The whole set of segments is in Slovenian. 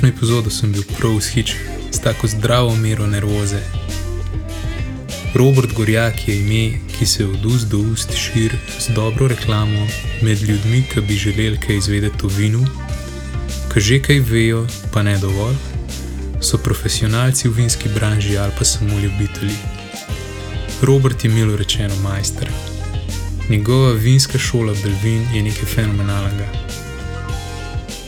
današnjo epizodo sem bil prav vzhičen, s tako zdravo mero nervoze. Robert Gorjak je ime, ki se od ust do ust širi z dobro reklamo med ljudmi, ki bi želeli kaj izvedeti o vinu, ki že kaj vejo, pa ne dovolj, so profesionalci v vinski branži ali pa samo ljubitelji. Robert je milo rečeno majster. Njegova vinska šola Belvin je nekaj fenomenalnega.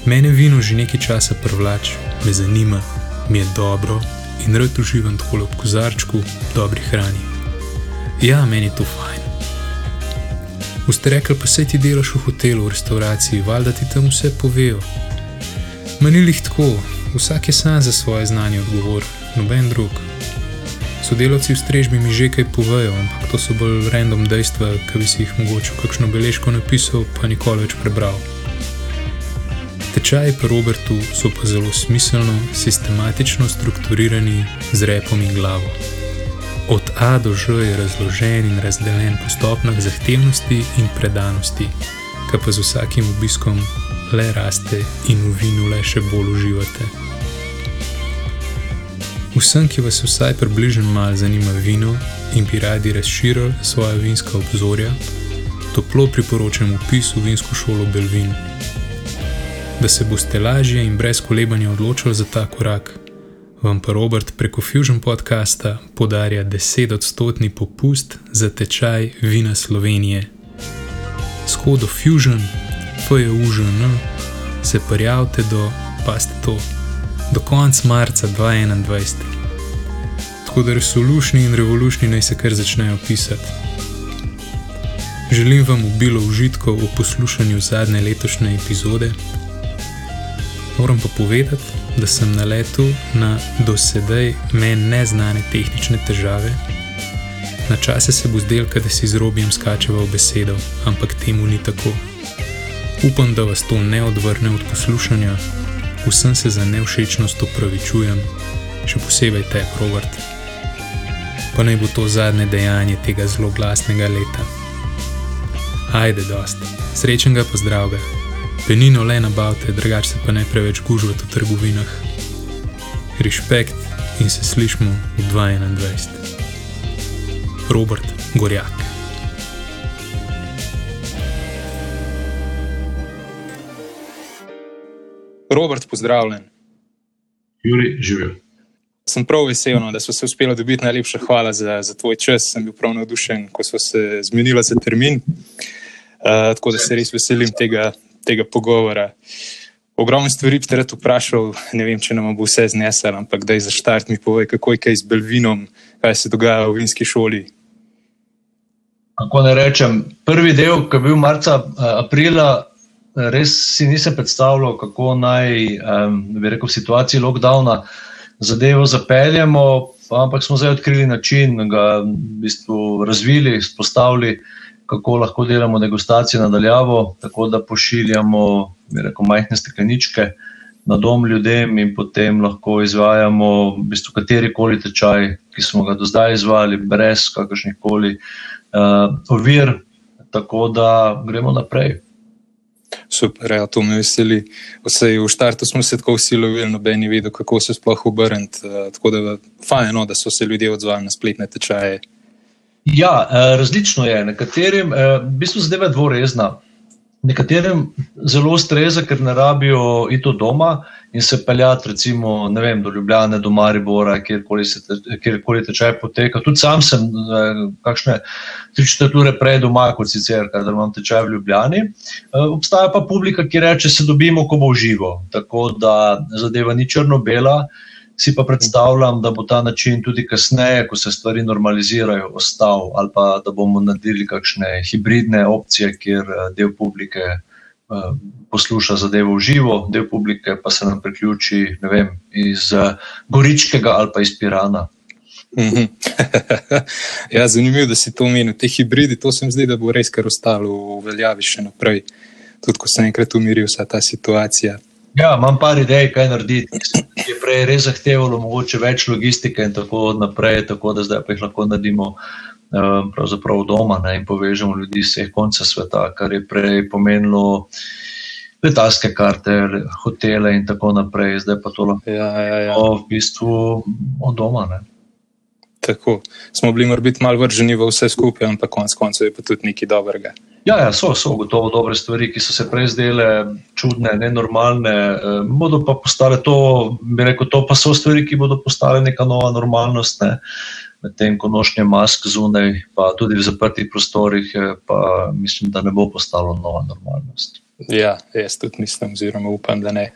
Mene vino že nekaj časa privlači, me zanima, mi je dobro in rad uživam tako ob kozarčku, dobri hrani. Ja, meni je to fajn. Boste rekli, pa se ti delaš v hotelu, v restauraciji, valjda ti tam vse povejo. Manilih tako, vsak je sam za svoje znanje odgovor, noben drug. Sodelavci v strežbi mi že kaj povejo, ampak to so bolj random dejstva, ki bi si jih mogoče kakšno beležko napisal, pa nikoli več prebral. Tečaji pri Robertu so pa zelo smiselno, sistematično strukturirani z repom in glavo. Od A do Ž je razložen in razdeljen po stopnjah zahtevnosti in predanosti, ki pa z vsakim obiskom le raste in v vinu le še bolj uživate. Vsem, ki vas vsaj približno malo zanima vino in bi radi razširili svoje vinska obzorja, toplo priporočam upis v vinsko šolo Belvin. Da se boste lažje in brez kolebanja odločili za ta korak, vam pa Robert preko Fusion podcasta podarja 10-odstotni popust za tečaj vina Slovenije. Skodo Fusion, FUŽN, se prijavite do, paste to, do konca marca 2021. Tako da resolušni in revolušni naj se kar začnejo pisati. Želim vam obilo užitkov v poslušanju zadnje letošnje epizode. Moram pa povedati, da sem na letu na dosedaj meni neznane tehnične težave. Na čase se bo zdel, da si z robijem skačeva v besedo, ampak temu ni tako. Upam, da vas to ne odvrne od poslušanja, vsem se za nevšečnost upravičujem, še posebej te, Robert. Pa naj bo to zadnje dejanje tega zelo glasnega leta. Ajde, dost, srečnega pozdravga. Penino le nabavite, drugače se pa ne preveč gužvate v trgovinah. Respekt in se slišmo v 2021. Robert Gorjak. Robert, pozdravljen. Juri, živijo. Sem prav vesel, no, da so se uspeli dobiti. Najlepša hvala za, za tvoj čas. Sem bil prav navdušen, ko so se zmenili za termin. Uh, tako da se res veselim tega, tega pogovora. Ogromno stvari bi te rad vprašal, ne vem, če nam bo vse znesel, ampak da je za štart mi povej, kako je kaj z Belvinom, kaj se dogaja v vinski šoli. Kako ne rečem, prvi del, ki je bil marca, aprila, res si nisem predstavljal, kako naj, bi rekel, v situaciji lockdowna zadevo zapeljemo, ampak smo zdaj odkrili način, ga v bistvu razvili, spostavili, kako lahko delamo degustacije nadaljavo, tako da pošiljamo, rekel, majhne stekleničke na dom ljudem in potem lahko izvajamo v bistvu katerikoli tečaj, ki smo ga do zdaj izvajali, brez kakršnih koli uh, ovir, tako da gremo naprej. Super, ja, to me veseli. Vse v štartu smo se tako vsi lovili, noben je vedel, kako se sploh obrniti. Uh, tako da je fajno, da so se ljudje odzvali na spletne tečaje. Ja, različno je. Nekaterim, v bistvu zadeva je dvorezna. Nekaterim zelo ustreza, ker ne rabijo iti doma in se peljati, recimo, vem, do Ljubljana, do Maribora, kjerkoli, se, kjerkoli tečaj poteka. Tudi sam sem kakšne tri četvrt ure prej doma, kot sicer, ker imam tečaj v Ljubljani. Obstaja pa publika, ki reče, se dobimo, ko bo živo. Tako da zadeva ni črno-bela. Si pa predstavljam, da bo ta način tudi kasneje, ko se stvari normalizirajo, ostal, ali pa da bomo naredili kakšne hibridne opcije, kjer del publike uh, posluša zadevo v živo, del publike pa se nam priključi vem, iz uh, Goričkega ali pa iz Pirana. ja, zanimivo, da si to omenil. Te hibridi, to se mi zdi, da bo res kar ostalo v veljavi še naprej, tudi ko se enkrat umiri vsa ta situacija. Ja, imam par idej, kaj narediti. Je prej res zahtevalo mogoče več logistike in tako naprej, tako da zdaj pa jih lahko naredimo um, pravzaprav doma ne, in povežemo ljudi z vseh konca sveta, kar je prej pomenilo letalske karte, hotele in tako naprej, zdaj pa to lahko Ja, ja, ja. v bistvu od doma. Ne? Tako. Smo bili morda malo vrženi v vse skupaj, ampak konec koncev je pa tudi nekaj dobrega. Ja, ja, so, so gotovo dobre stvari, ki so se prej zdele čudne, nenormalne, eh, bodo pa postale to, bi rekel, to pa so stvari, ki bodo postale neka nova normalnost. Ne? Medtem ko nošnje mask zunaj, pa tudi v zaprtih prostorih, eh, pa mislim, da ne bo postalo nova normalnost. Ja, jaz tudi mislim, oziroma upam, da ne.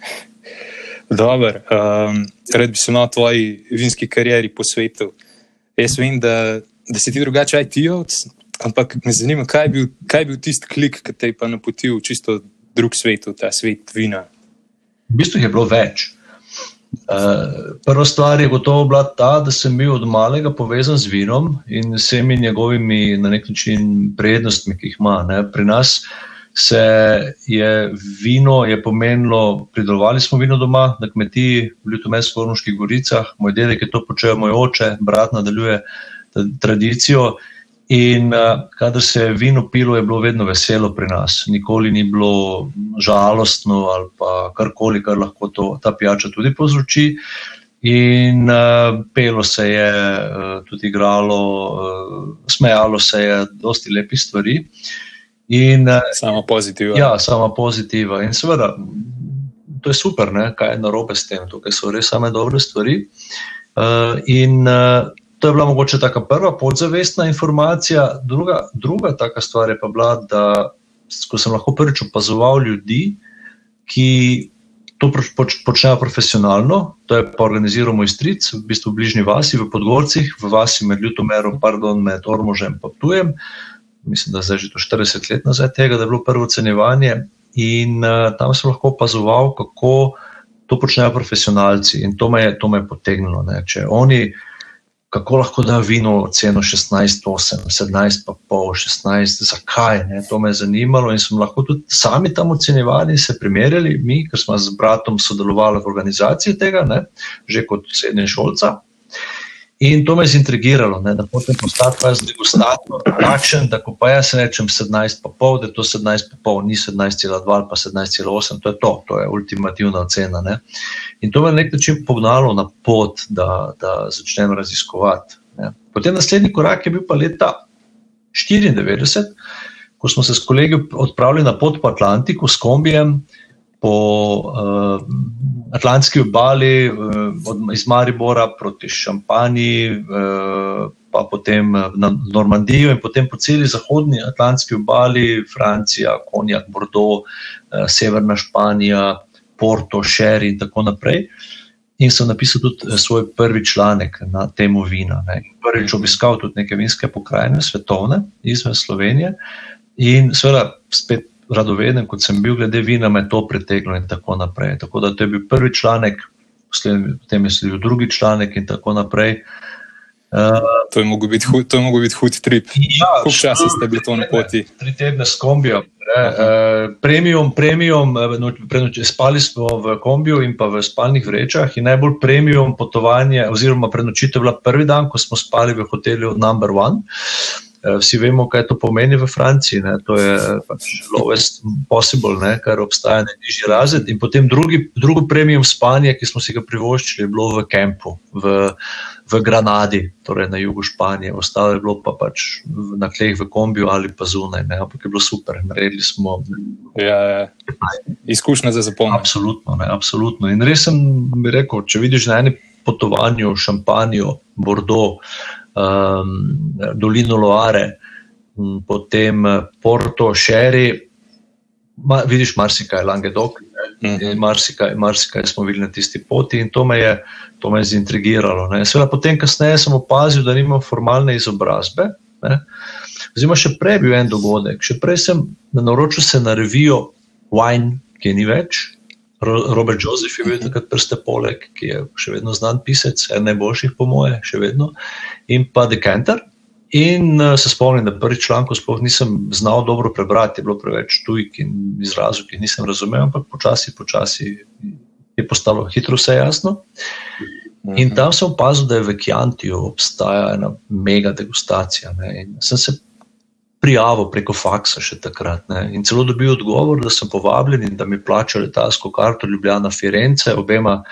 Dober, um, rad bi se o tvoji vinski karieri posvetil. Jaz vem, da, da si ti drugače IT-ovc, ampak me zanima, kaj je bil, kaj je bil tisti klik, ki te je pa napotil v čisto drug svet, v ta svet vina. V bistvu je bilo več. Uh, prva stvar je gotovo bila ta, da sem bil od malega povezan z vinom in vsemi njegovimi na nek način prednostmi, ki jih ima. Ne. Pri nas se je vino je pomenilo, pridelovali smo vino doma na kmetiji v Ljutomestvu, v Ormoških goricah, moj dedek je to počel, moj oče, brat nadaljuje ta tradicijo. In uh, kadar se je vino pilo, je bilo vedno veselo pri nas. Nikoli ni bilo žalostno ali pa karkoli, kar lahko to, ta pijača tudi povzroči. In uh, pelo se je, uh, tudi igralo, uh, smejalo se je, dosti lepih stvari. In, uh, Samo pozitivno. Ja, sama pozitiva. In seveda, to je super, ne? kaj je narobe s tem, tukaj so res same dobre stvari. Uh, in uh, to je bila mogoče taka prva podzavestna informacija. Druga, druga taka stvar je pa bila, da ko sem lahko prvič opazoval ljudi, ki to poč, počnejo profesionalno, to je pa organiziral moj stric, v bistvu v bližnji vasi, v Podgorcih, v vasi med Ljutomerom, pardon, med Ormožem in Tujem. Mislim, da je že to 40 let nazaj tega, da je bilo prvo ocenjevanje. In uh, tam sem lahko opazoval, kako to počnejo profesionalci. In to me je, to me je potegnilo. Ne. Če oni, kako lahko da vino ceno 16, 8, 17, pa pol, 16, zakaj? Ne. To me je zanimalo in smo lahko tudi sami tam ocenjevali in se primerjali, mi, ker smo z bratom sodelovali v organizaciji tega, ne, že kot srednje šolca. In to me je zintrigiralo, ne, da potem postati pa z degustator takšen, da ko pa jaz rečem 17,5, da je to 17,5, ni 17,2 ali pa 17,8, to je to, to je ultimativna ocena. Ne. In to me je nek način pognalo na pot, da, da začnem raziskovati. Ne. Potem naslednji korak je bil pa leta 1994, ko smo se s kolegi odpravili na pot po Atlantiku s kombijem po uh, Atlantski obali, uh, iz Maribora proti Šampaniji, uh, pa potem na Normandijo in potem po celi zahodni Atlantski obali, Francija, Konjak, Bordeaux, uh, Severna Španija, Porto, Šeri in tako naprej. In sem napisal tudi svoj prvi članek na temo vina. Ne. Prvič obiskal tudi neke vinske pokrajine, svetovne, izven Slovenije. In seveda, spet radoveden, kot sem bil, glede vina, me to pritegnilo in tako naprej. Tako da to je bil prvi članek, potem je sledil drugi članek in tako naprej. Uh, to je mogel biti hud, biti hud trip. Ja, Koliko časa ste bili to na poti? Tri tedne s kombijo. Uh, premium, premium, prenoč, spali smo v kombiju in pa v spalnih vrečah. In najbolj premium potovanje, oziroma prenočitev, bila prvi dan, ko smo spali v hotelu Number One. Vsi vemo, kaj to pomeni v Franciji. Ne? To je pač lowest possible, ne? kar obstaja na nižji razred. In potem drugi, drugo premium spanje, ki smo si ga privoščili, je bilo v Kempu, v, v Granadi, torej na jugu Španije. Ostalo je bilo pa pač na tleh v kombiju ali pa zunaj. Ne? Ampak je bilo super, naredili smo. Ja, ja. izkušnja za zapomniti. Absolutno, ne? absolutno. In res sem rekel, če vidiš na enem potovanju Šampanijo, Bordeaux um, dolino Loare, um, potem Porto, Šeri, ma, vidiš marsikaj, Langedok, in marsikaj, marsikaj smo bili na tisti poti in to me je, to me je zintrigiralo. Seveda, potem, kasneje sem opazil, da nimam formalne izobrazbe. Oziroma, še prej je bil en dogodek, še prej sem naročil se na revijo Wine, ki ni več. Robert Joseph je bil takrat prste poleg, ki je še vedno znan pisec, en najboljših, po moje, še vedno, in pa Decanter. In uh, se spomnim, da prvi članek sploh nisem znal dobro prebrati, je bilo preveč tujk in izrazov, ki nisem razumel, ampak počasi, počasi je postalo hitro vse jasno. In tam sem opazil, da je v Kjantiju obstaja ena mega degustacija. Ne. In sem se prijavo preko faksa še takrat. Ne. In celo dobil odgovor, da sem povabljen in da mi plačajo letalsko karto Ljubljana Firence, obema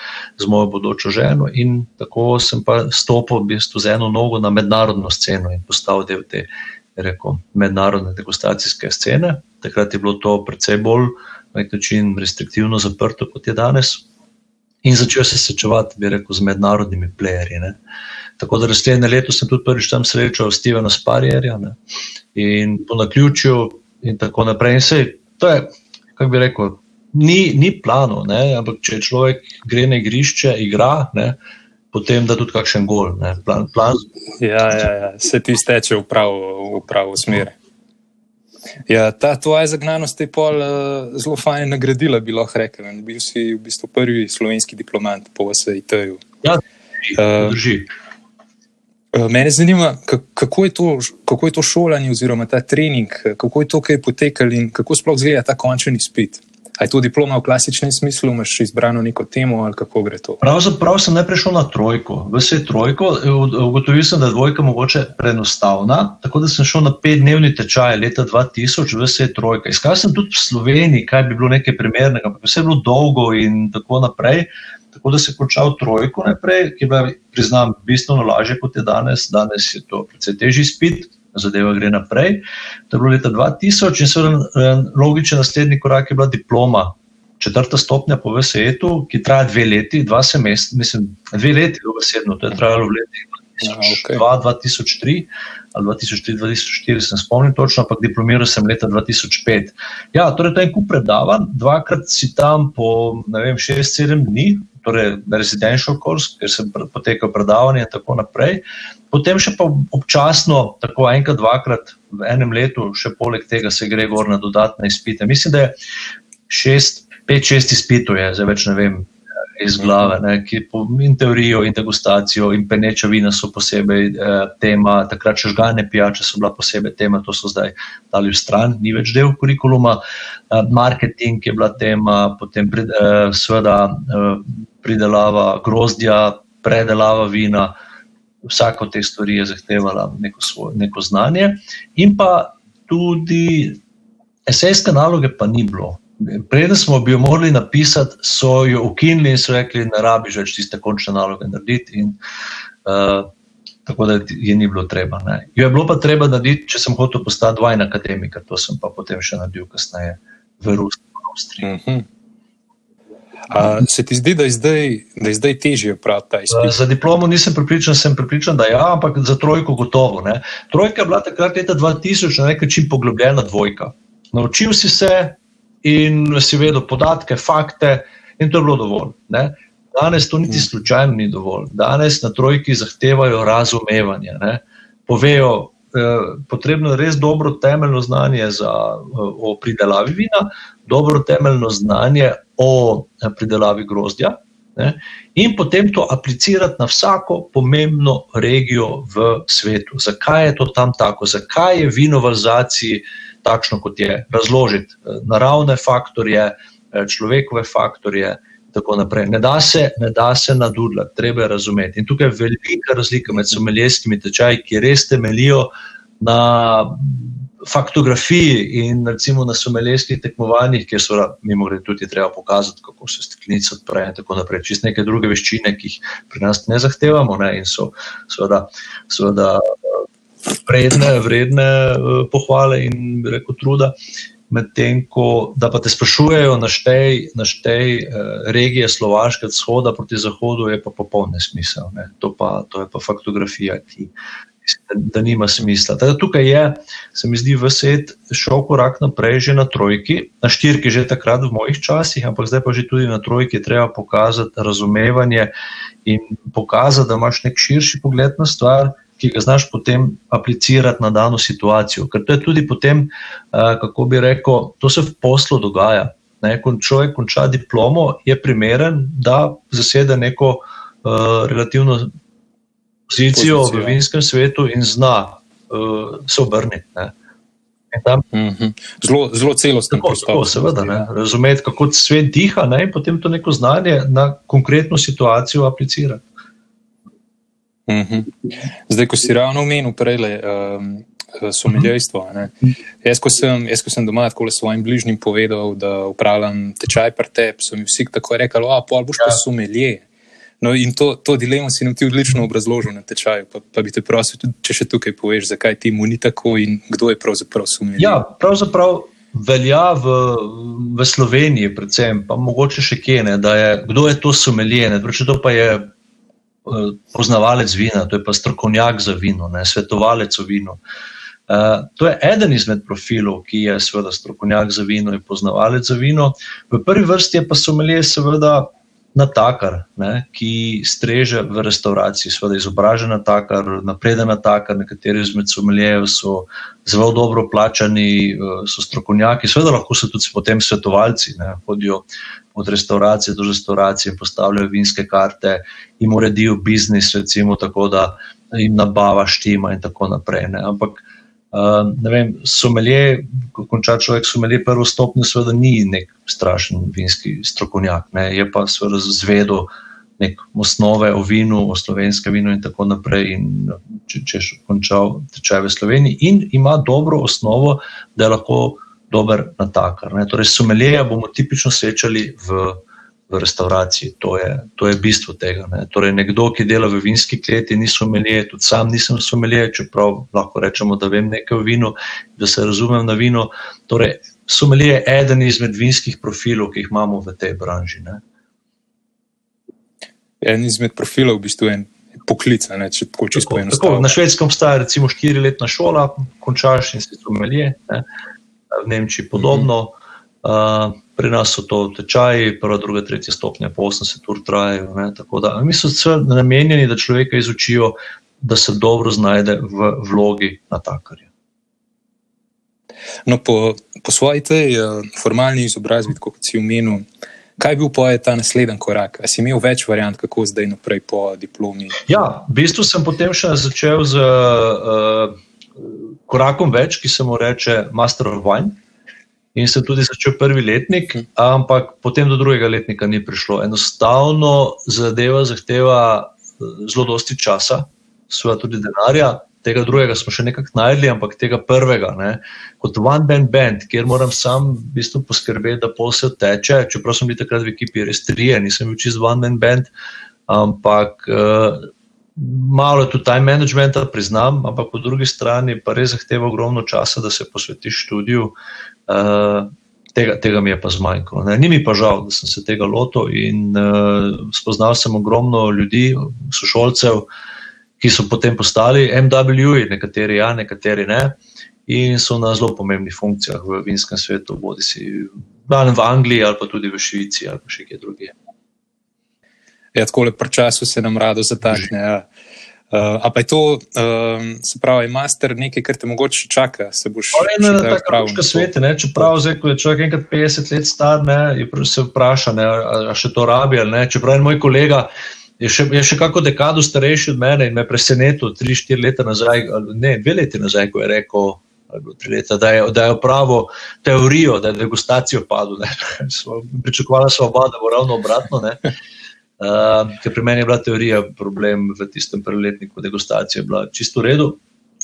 z mojo bodočo ženo. In tako sem pa stopil v bistvu z eno nogo na mednarodno sceno in postal del te rekel, mednarodne degustacijske scene. Takrat je bilo to precej bolj na nek način restriktivno zaprto, kot je danes. In začel se srečevati, bi rekel, z mednarodnimi playerji. Tako da naslednje leto sem tudi prvič tam srečal Stevena Sparjerja ne? in po naključju in tako naprej. In sej, to je, kako bi rekel, ni, ni plano, ne? ampak če človek gre na igrišče, igra, ne? potem da tudi kakšen gol. Plan, plan... Ja, ja, ja, se ti steče v pravo, v pravo smer. Ja, ta tvoja zagnanost je pol uh, zelo fajn nagradila, bi lahko rekel. Bil si v bistvu prvi slovenski diplomat po VSET-ju. Ja, drži. Uh, Mene zanima, kako je, to, kako je to šolanje, oziroma ta trening, kako je to kaj potekalo in kako sploh izgleda ta končni izpit. Ali je to diploma v klasičnem smislu, imaš izbrano neko temo ali kako gre to? Pravzaprav sem najprej šel na trojko, vse trojko. Ugotovil sem, da je dvojka mogoče preenostavna, tako da sem šel na petdnevni tečaj leta 2000, vse trojka. Iskal sem tudi v Sloveniji, kaj bi bilo nekaj primernega, ampak vse je bilo dolgo in tako naprej. Tako da se je končal trojko najprej, ki je bila, priznam, bistveno lažje kot je danes. Danes je to precej težji spit, zadeva gre naprej. To je bilo leta 2000 in seveda logičen naslednji korak je bila diploma. Četrta stopnja po VSE-u, ki traja dve leti, dva semestra, mislim, dve leti, dobesedno, to je trajalo v letih 2002, ja, 2003 ali 2003-2004, se spomnim točno, ampak diplomiral sem leta 2005. Ja, torej, to je en kup predavanj, dvakrat si tam po, ne vem, 6-7 dni, torej residential course, kjer se poteka predavanje in tako naprej. Potem še pa občasno, tako enkrat, dvakrat v enem letu, še poleg tega se gre gor na dodatne izpite. Mislim, da je šest, pet, šest izpitov, zdaj več ne vem. Iz glave, ne, ki po, in teorijo, in degustacijo, in peneča vina so posebej eh, tema, takrat še žgane pijače so bila posebej tema, to so zdaj dali v stran, ni več del kurikuluma. Eh, marketing je bila tema, potem eh, seveda eh, pridelava grozdja, predelava vina, vsako te stvari je zahtevala neko, svoj, neko znanje. In pa tudi esejske naloge, pa ni bilo. Preden smo jo morali napisati, so jo ukinili in so rekli, da ne rabiš več tiste končne naloge narediti. In, uh, tako da je ni bilo treba. Ne. Jo je bilo pa treba narediti, če sem hotel postati dvajni akademik, to sem pa potem še naredil kasneje v Rusiji, Avstriji. Uh mhm. Se ti zdi, da je zdaj, da je zdaj težje praviti ta izpit? Za diplomo nisem pripričan, sem pripričan, da ja, ampak za trojko gotovo. Ne. Trojka je bila takrat leta 2000 na nek način poglobljena dvojka. Naučil si se in si vedel podatke, fakte, in to je bilo dovolj. Ne. Danes to niti mm. slučajno ni dovolj. Danes na trojki zahtevajo razumevanje. Ne. Povejo, potrebno je res dobro temeljno znanje za, o pridelavi vina, dobro temeljno znanje o eh, pridelavi grozdja ne, in potem to aplicirati na vsako pomembno regijo v svetu. Zakaj je to tam tako, zakaj je vino v Alzaciji takšno, kot je, razložiti eh, naravne faktorje, eh, človekove faktorje. Ne da se, ne da se nadudljati, treba je razumeti. In tukaj je velika razlika med someljskimi tečaji, ki res temeljijo na faktografiji in recimo na someljskih tekmovanjih, kjer so mimo grede tudi treba pokazati, kako se steklenice odprejo in tako naprej. Čist neke druge veščine, ki jih pri nas ne zahtevamo ne, in so seveda, seveda vredne, vredne eh, pohvale in rekel truda. Medtem ko pa te sprašujejo naštej, naštej eh, regije Slovaške od vzhoda proti zahodu, je pa popoln nesmisel. Ne. To, pa, to je pa faktografija, ki, da, da nima smisla. Teda tukaj je, se mi zdi, v svet šel korak naprej, že na trojki, na štirki, že takrat v mojih časih, ampak zdaj pa že tudi na trojki treba pokazati razumevanje in pokazati, da imaš nek širši pogled na stvar. Ki ga znaš potem aplicirati na dano situacijo. Ker to je tudi potem, kako bi rekel, to se v poslu dogaja. Ne, ko človek konča diplomo, je primeren, da zasede neko uh, relativno pozicijo v vinskem svetu in zna uh, se obrniti. Mhm. Zelo, zelo celostno. Tako, tako, seveda, ne. razumeti, kako svet diha ne, in potem to neko znanje na konkretno situacijo aplicirati. Uhum. Zdaj, ko si ravno omenil, prej, um, someljstvo. Jaz, ko sem, jaz, ko sem doma tako le svojim bližnjim povedal, da upravljam tečaj per tep, so mi vsi tako rekli, a pol boš pa ja. somelje. No, in to, to dilemo si nam ti odlično obrazložil na tečaju. Pa, pa bi te prosil, če še tukaj poveš, zakaj ti mu ni tako in kdo je pravzaprav somelje. Ja, pravzaprav velja v, v Sloveniji, predvsem, pa mogoče še kje ne, da je kdo je to somelje. Če to pa je poznavalec vina, to je pa strokovnjak za vino, ne, svetovalec o vinu. Uh, to je eden izmed profilov, ki je seveda strokovnjak za vino in poznavalec za vino. V prvi vrsti je pa somelje, seveda, natakar, ne, ki streže v restauraciji, seveda izobražen natakar, napreden natakar, nekateri izmed someljev so zelo dobro plačani, eh, so strokovnjaki, seveda lahko so tudi potem svetovalci, ne, hodijo od restauracije do restauracije postavljajo vinske karte in uredijo biznis, recimo tako, da jim nabava štima in tako naprej. Ne. Ampak Uh, vem, somelje, ko konča človek somelje prvo stopnjo, seveda ni nek strašen vinski strokovnjak, ne, je pa seveda zvedel nek osnove o vinu, o slovenskem vinu in tako naprej. In če, če je končal tečaj v Sloveniji in ima dobro osnovo, da je lahko dober natakar. Ne. Torej, somelje bomo tipično srečali v v restauraciji. To je, to je bistvo tega. Ne. Torej, nekdo, ki dela v vinski kleti, ni somelje, tudi sam nisem somelje, čeprav lahko rečemo, da vem nekaj o vinu, da se razumem na vino. Torej, somelje je eden izmed vinskih profilov, ki jih imamo v tej branži. Ne. En izmed profilov, v bistvu en poklic, ne, če tako čisto enostavno. Na švedskem obstaja recimo štiriletna šola, končaš in si somelje, ne. V Nemčiji podobno. Uh, pri nas so to tečaji, prva, druga, tretja stopnja, po 80 ur trajajo. Mi smo namenjeni, da človeka izučijo, da se dobro znajde v vlogi natakarja. No, po, po svoji tej uh, formalni izobrazbi, kot si omenil, kaj bi bil ta naslednji korak? Ali si imel več variant, kako zdaj naprej po diplomi? Ja, v bistvu sem potem še začel z uh, korakom več, ki se mu reče Master of Wine in sem tudi začel prvi letnik, ampak potem do drugega letnika ni prišlo. Enostavno zadeva zahteva eh, zelo dosti časa, seveda tudi denarja. Tega drugega smo še nekako najdli, ampak tega prvega, ne, kot one band band, kjer moram sam v bistvu poskrbeti, da pol se teče. Čeprav sem bil takrat v ekipi res trije, nisem bil čist one band band, ampak uh, malo je tu time managementa, priznam, ampak po drugi strani pa res zahteva ogromno časa, da se posvetiš študiju. Uh, tega, tega mi je pa zmanjkalo. Ne. Ni mi pa žal, da sem se tega lotil in uh, spoznal sem ogromno ljudi, sošolcev, ki so potem postali MW, nekateri ja, nekateri ne. In so na zelo pomembnih funkcijah v vinskem svetu, bodi si v Angliji ali pa tudi v Švici ali pa še kje drugje. Ja, tako lepo času se nam rado zatakne. Ja. Uh, a pa je to, uh, se pravi, master nekaj, kar te mogoče čaka, se boš še vedno na takem svetu. Čeprav zdaj, ko je človek enkrat 50 let star, ne, se vpraša, ne, a še to rabi ali ne. Čeprav je moj kolega. Je še, je še kako dekado starejši od mene in me presenetil, tri, štiri leta nazaj, ne, dve leti nazaj, ko je rekel, leta, da je, je pravo teorijo, da je degustacijo padlo. Pričakovala sem oba, da bo ravno obratno. Ne. Uh, ker pri meni je bila teorija problem v tistem preletniku, degustacija je bila čisto v redu.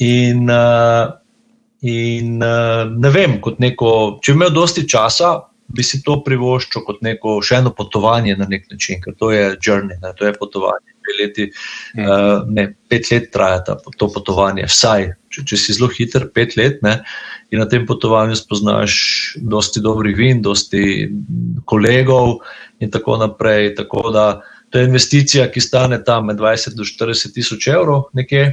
In, uh, in uh, ne vem, kot neko, če bi imel dosti časa, bi si to privoščil kot neko še eno potovanje na nek način, ker to je journey, ne, to je potovanje. Leti, uh, ne, pet let traja ta, to potovanje, vsaj, če, če si zelo hiter, pet let. Ne, in na tem potovanju spoznaš dosti dobrih vin, dosti kolegov, in tako naprej. Tako da to je investicija, ki stane tam med 20 in 40 tisoč evrov, nekje.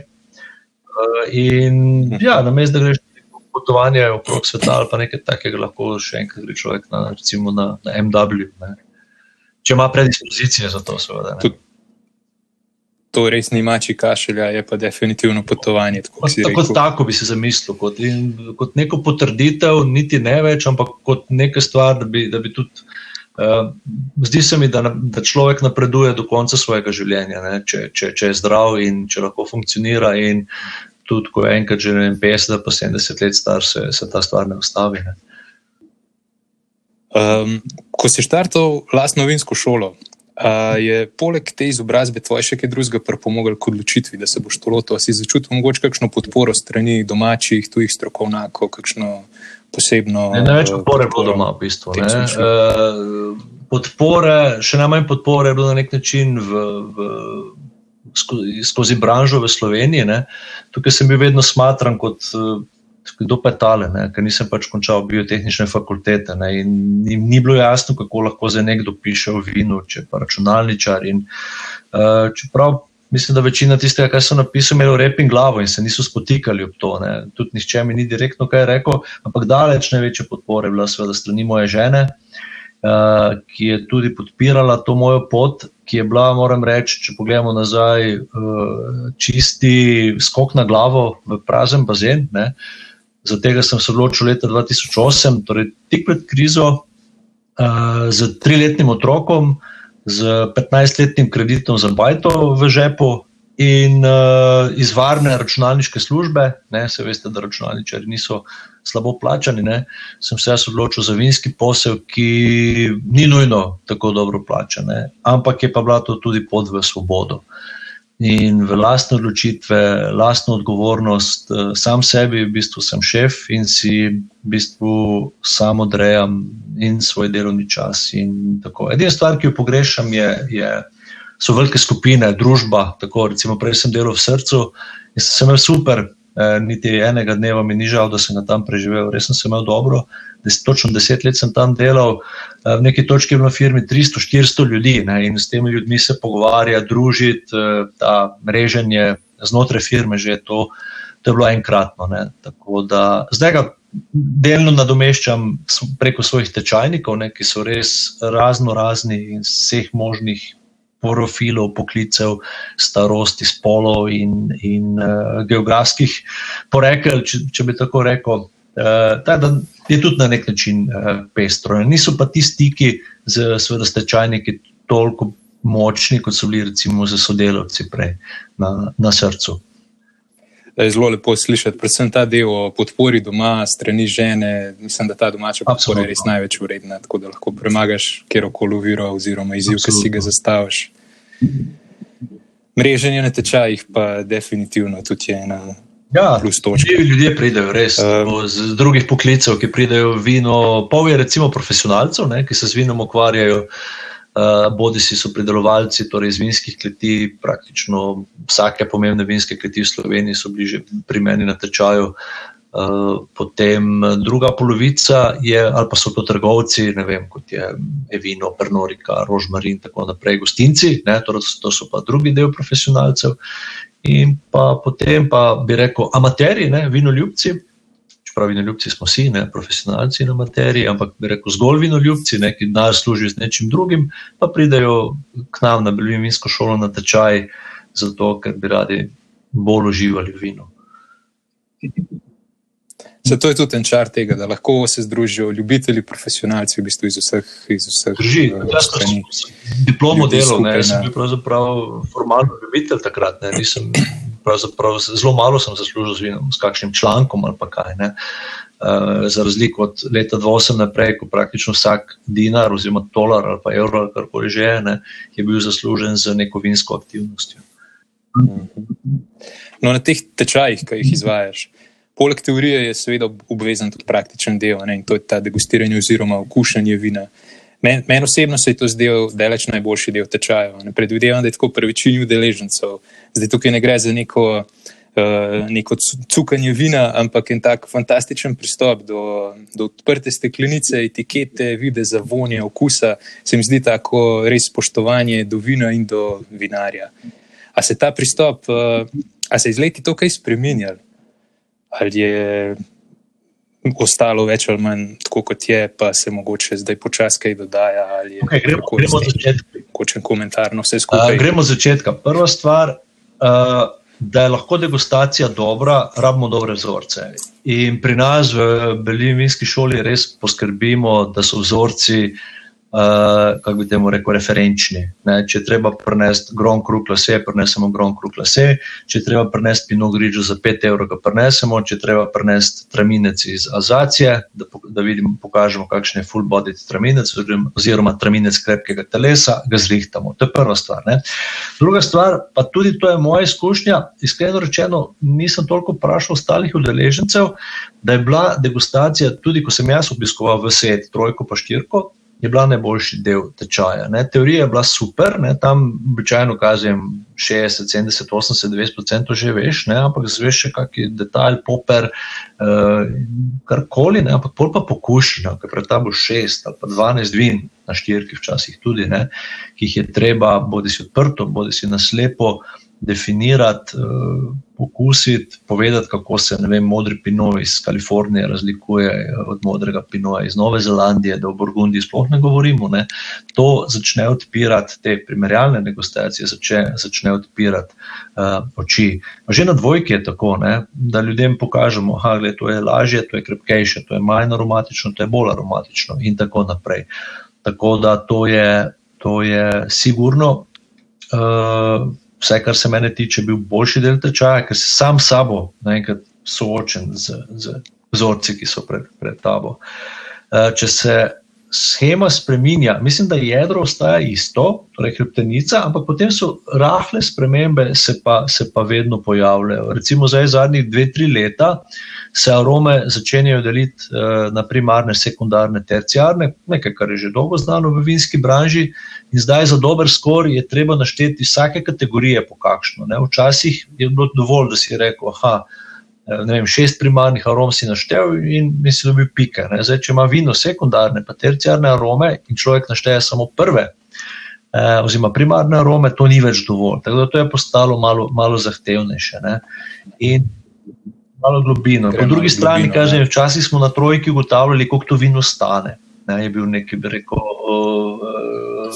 Eh, in ja, na mestu, da greš na potovanje okrog sveta ali pa nekaj takega, lahko še enkrat gre človek na, recimo na, na MW. Ne. Če ima predispozicije za to, seveda. To res ni mači kašelja, je pa definitivno potovanje. Tako, tako, tako bi se zamislil, kot, in, kot neko potrditev, niti ne več, ampak kot neka stvar, da bi, da bi tudi Uh, zdi se mi, da, da človek napreduje do konca svojega življenja, če, če, če je zdrav in če lahko funkcionira. In tudi, ko je enkrat že 50, pa 70 let star, se, se ta stvar ne ustavi. Ne. Um, ko si štartal vlastno vinsko šolo, Uh, je poleg te izobrazbe tvoje še kaj drugega pripomoglo k odločitvi, da se boš to lotil? Si začutil mogoče kakšno podporo strani domačih, tujih strokovnjakov, kakšno posebno? Ne, največ podpore je bilo doma, v bistvu. Uh, podpore, še najmanj podpore je bilo na nek način v, v, skozi, skozi branžo v Sloveniji. Ne. Tukaj sem bil vedno smatran kot kdo pa je tale, ne? ker nisem pač končal biotehnične fakultete. Ne? In ni, ni bilo jasno, kako lahko za nekdo piše o vinu, če pa računalničar. In, uh, čeprav mislim, da večina tistega, kar so napisali, imeli rep in glavo in se niso spotikali ob to. Ne? Tudi nišče mi ni direktno kaj rekel, ampak daleč največje podpore je bila seveda strani moje žene. Uh, ki je tudi podpirala to mojo pot, ki je bila, moram reči, če pogledamo nazaj, uh, čisti skok na glavo v prazen bazen. Uh, Za tega sem se odločil leta 2008, torej tik pred krizo, uh, z triletnim otrokom, z 15-letnim kreditom za Bajto v žepu in uh, iz varne računalniške službe, ne, se veste, da računalničari niso slabo plačani, ne, sem se odločil za vinski posel, ki ni nujno tako dobro plačan, ne, ampak je pa bila to tudi pot v svobodo. Uh, in v lastne odločitve, lastno odgovornost, eh, sam sebi, v bistvu sem šef in si v bistvu sam odrejam in svoj delovni čas. Edina stvar, ki jo pogrešam, je, je, so velike skupine, družba. Tako, recimo, prej sem delal v srcu in sem imel super. Eh, niti enega dneva mi ni žal, da sem tam preživel, res sem imel dobro. Des, točno deset let sem tam delal, eh, v neki točki je bilo v firmi 300-400 ljudi ne, in s temi ljudmi se pogovarjati, družiti, eh, ta mreženje znotraj firme, že to, to je bilo enkratno. Ne, da, zdaj ga delno nadomeščam preko svojih tečajnikov, ne, ki so res razno razni in vseh možnih. Profilov, poklicev, starosti, spolov in, in uh, geografskih porekel, če, če bi tako rekel. Uh, ta, da je tudi na nek način uh, pestro. Niso pa ti stiki z stečajniki toliko močni, kot so bili recimo za sodelavci prej na, na srcu. Je zelo lepo slišati, predvsem ta del o podpori doma, strani žene. Mislim, da ta domača podpora je res največ vredna, tako da lahko premagaš kjerkoli uviro oziroma izziv, ki si ga zastaviš. Mreženje na tečajih pa definitivno tudi je ena Ja, ljudje pridejo res um, z drugih poklicev, ki pridejo v vino. Pol je recimo profesionalcev, ne, ki se z vinom ukvarjajo, bodi si so pridelovalci, torej iz vinskih kleti. Praktično vsake pomembne vinske kleti v Sloveniji so bliže pri meni na tečaju. Uh, potem druga polovica je, ali pa so to trgovci, ne vem, kot je Evino, Brnorika, Rožmarin in tako naprej, gostinci, ne, to, to so pa drugi del profesionalcev in pa potem pa bi rekel, amateri, ne, vinoljubci. Čeprav vinoljubci smo vsi, ne profesionalci na materiji, ampak bi rekel zgolj vinoljubci, ne, ki denar služijo z nečim drugim, pa pridejo k nam na Belvinsko šolo na tečaj, zato ker bi radi bolj uživali v vinu. Zato je tudi en čar tega, da lahko se združijo ljubitelji, profesionalci, v bistvu iz vseh. Iz vseh Drži, uh, jaz sem diplomo delal, ne, jaz sem bil pravzaprav formalno ljubitelj takrat. Ne, nisem, zelo malo sem zaslužil z vinom, s kakšnim člankom ali pa kaj. Ne. Uh, za razliko od leta 2008 naprej, ko praktično vsak dinar, oziroma dolar ali pa evro ali karkoli že je, je bil zaslužen z neko vinsko aktivnostjo. No, na teh tečajih, ki jih izvajaš, poleg teorije je seveda obvezen tudi praktičen del ne, in to je ta degustiranje oziroma okušanje vina. Meni men osebno se je to zdel daleč najboljši del tečaja. Predvidevam, da je tako pri večini udeležencev. Zdaj tukaj ne gre za neko, uh, neko cukanje vina, ampak en tak fantastičen pristop do, do odprte steklenice, etikete, vide za vonje, okusa. Se mi zdi tako res spoštovanje do vina in do vinarja. A se ta pristop, uh, a se je iz leti to kaj spremenjal? ali je ostalo več ali manj tako, kot je, pa se mogoče zdaj počasi kaj dodaja. Okay, gremo gremo od začetka. Kočen komentar na vse skupaj. Uh, gremo od začetka. Prva stvar. Uh, Da je lahko degustacija dobra, rabimo dobre vzorce. In pri nas v Belini vinski šoli res poskrbimo, da so vzorci uh, kako bi temu rekel, referenčni. Ne? Če treba prenesti grom krug lase, prenesemo grom krug lase, če treba prenesti pino grižo za 5 evrov, ga prenesemo, če treba prenesti traminec iz Azacije, da, da vidimo, pokažemo, kakšen je full body traminec oziroma traminec krepkega telesa, ga zrihtamo. To je prva stvar. Ne? Druga stvar, pa tudi to je moja izkušnja, iskreno rečeno, nisem toliko vprašal ostalih udeležencev, da je bila degustacija, tudi ko sem jaz obiskoval v svet, trojko pa štirko, je bila najboljši del tečaja. Ne. Teorija je bila super, ne. tam običajno kažem 60, 70, 80, 90% že veš, ne. ampak zveš še kakšen detalj, poper, uh, karkoli, ne. ampak pol pa pokuši, ker pred tabo 6 ali pa 12 vin na štirki včasih tudi, ne. ki jih je treba bodi si odprto, bodi si naslepo definirati, uh, pokusiti, povedati, kako se vem, modri pinoj iz Kalifornije razlikuje od modrega pinoja iz Nove Zelandije, da v Burgundiji sploh ne govorimo. Ne. To začne odpirati te primerjalne degustacije, začne, začne odpirati uh, oči. Že na dvojki je tako, ne, da ljudem pokažemo, da je to lažje, to je krepkejše, to je manj aromatično, to je bolj aromatično in tako naprej. Tako da to je, to je sigurno. Uh, vsaj kar se mene tiče, bil boljši del tečaja, ker si sam s sabo naenkrat soočen z, z vzorci, ki so pred, pred tabo. Eh, če se schema spremenja, mislim, da jedro ostaja isto, torej hrbtenica, ampak potem so rahle spremembe, se pa, se pa vedno pojavljajo. Recimo zdaj zadnjih dve, tri leta se arome začenjajo deliti uh, na primarne, sekundarne, terciarne, nekaj, kar je že dolgo znano v vinski branži. In zdaj za dober skor je treba našteti vsake kategorije po kakšno. Ne. Včasih je bilo dovolj, da si rekel, da eh, je šest primarnih arom si naštel in da bi pike. Zdaj, če ima vino sekundarne, pa terciarne arome in človek našteje samo prve. Eh, oziroma, primarne arome, to ni več dovolj. Tako da to je postalo malo, malo zahtevnejše. Ne? In malo globino. Po drugi strani, kažem, včasih smo na trojki ugotavljali, koliko to vino stane. Ne, je bil neki, bi rekel,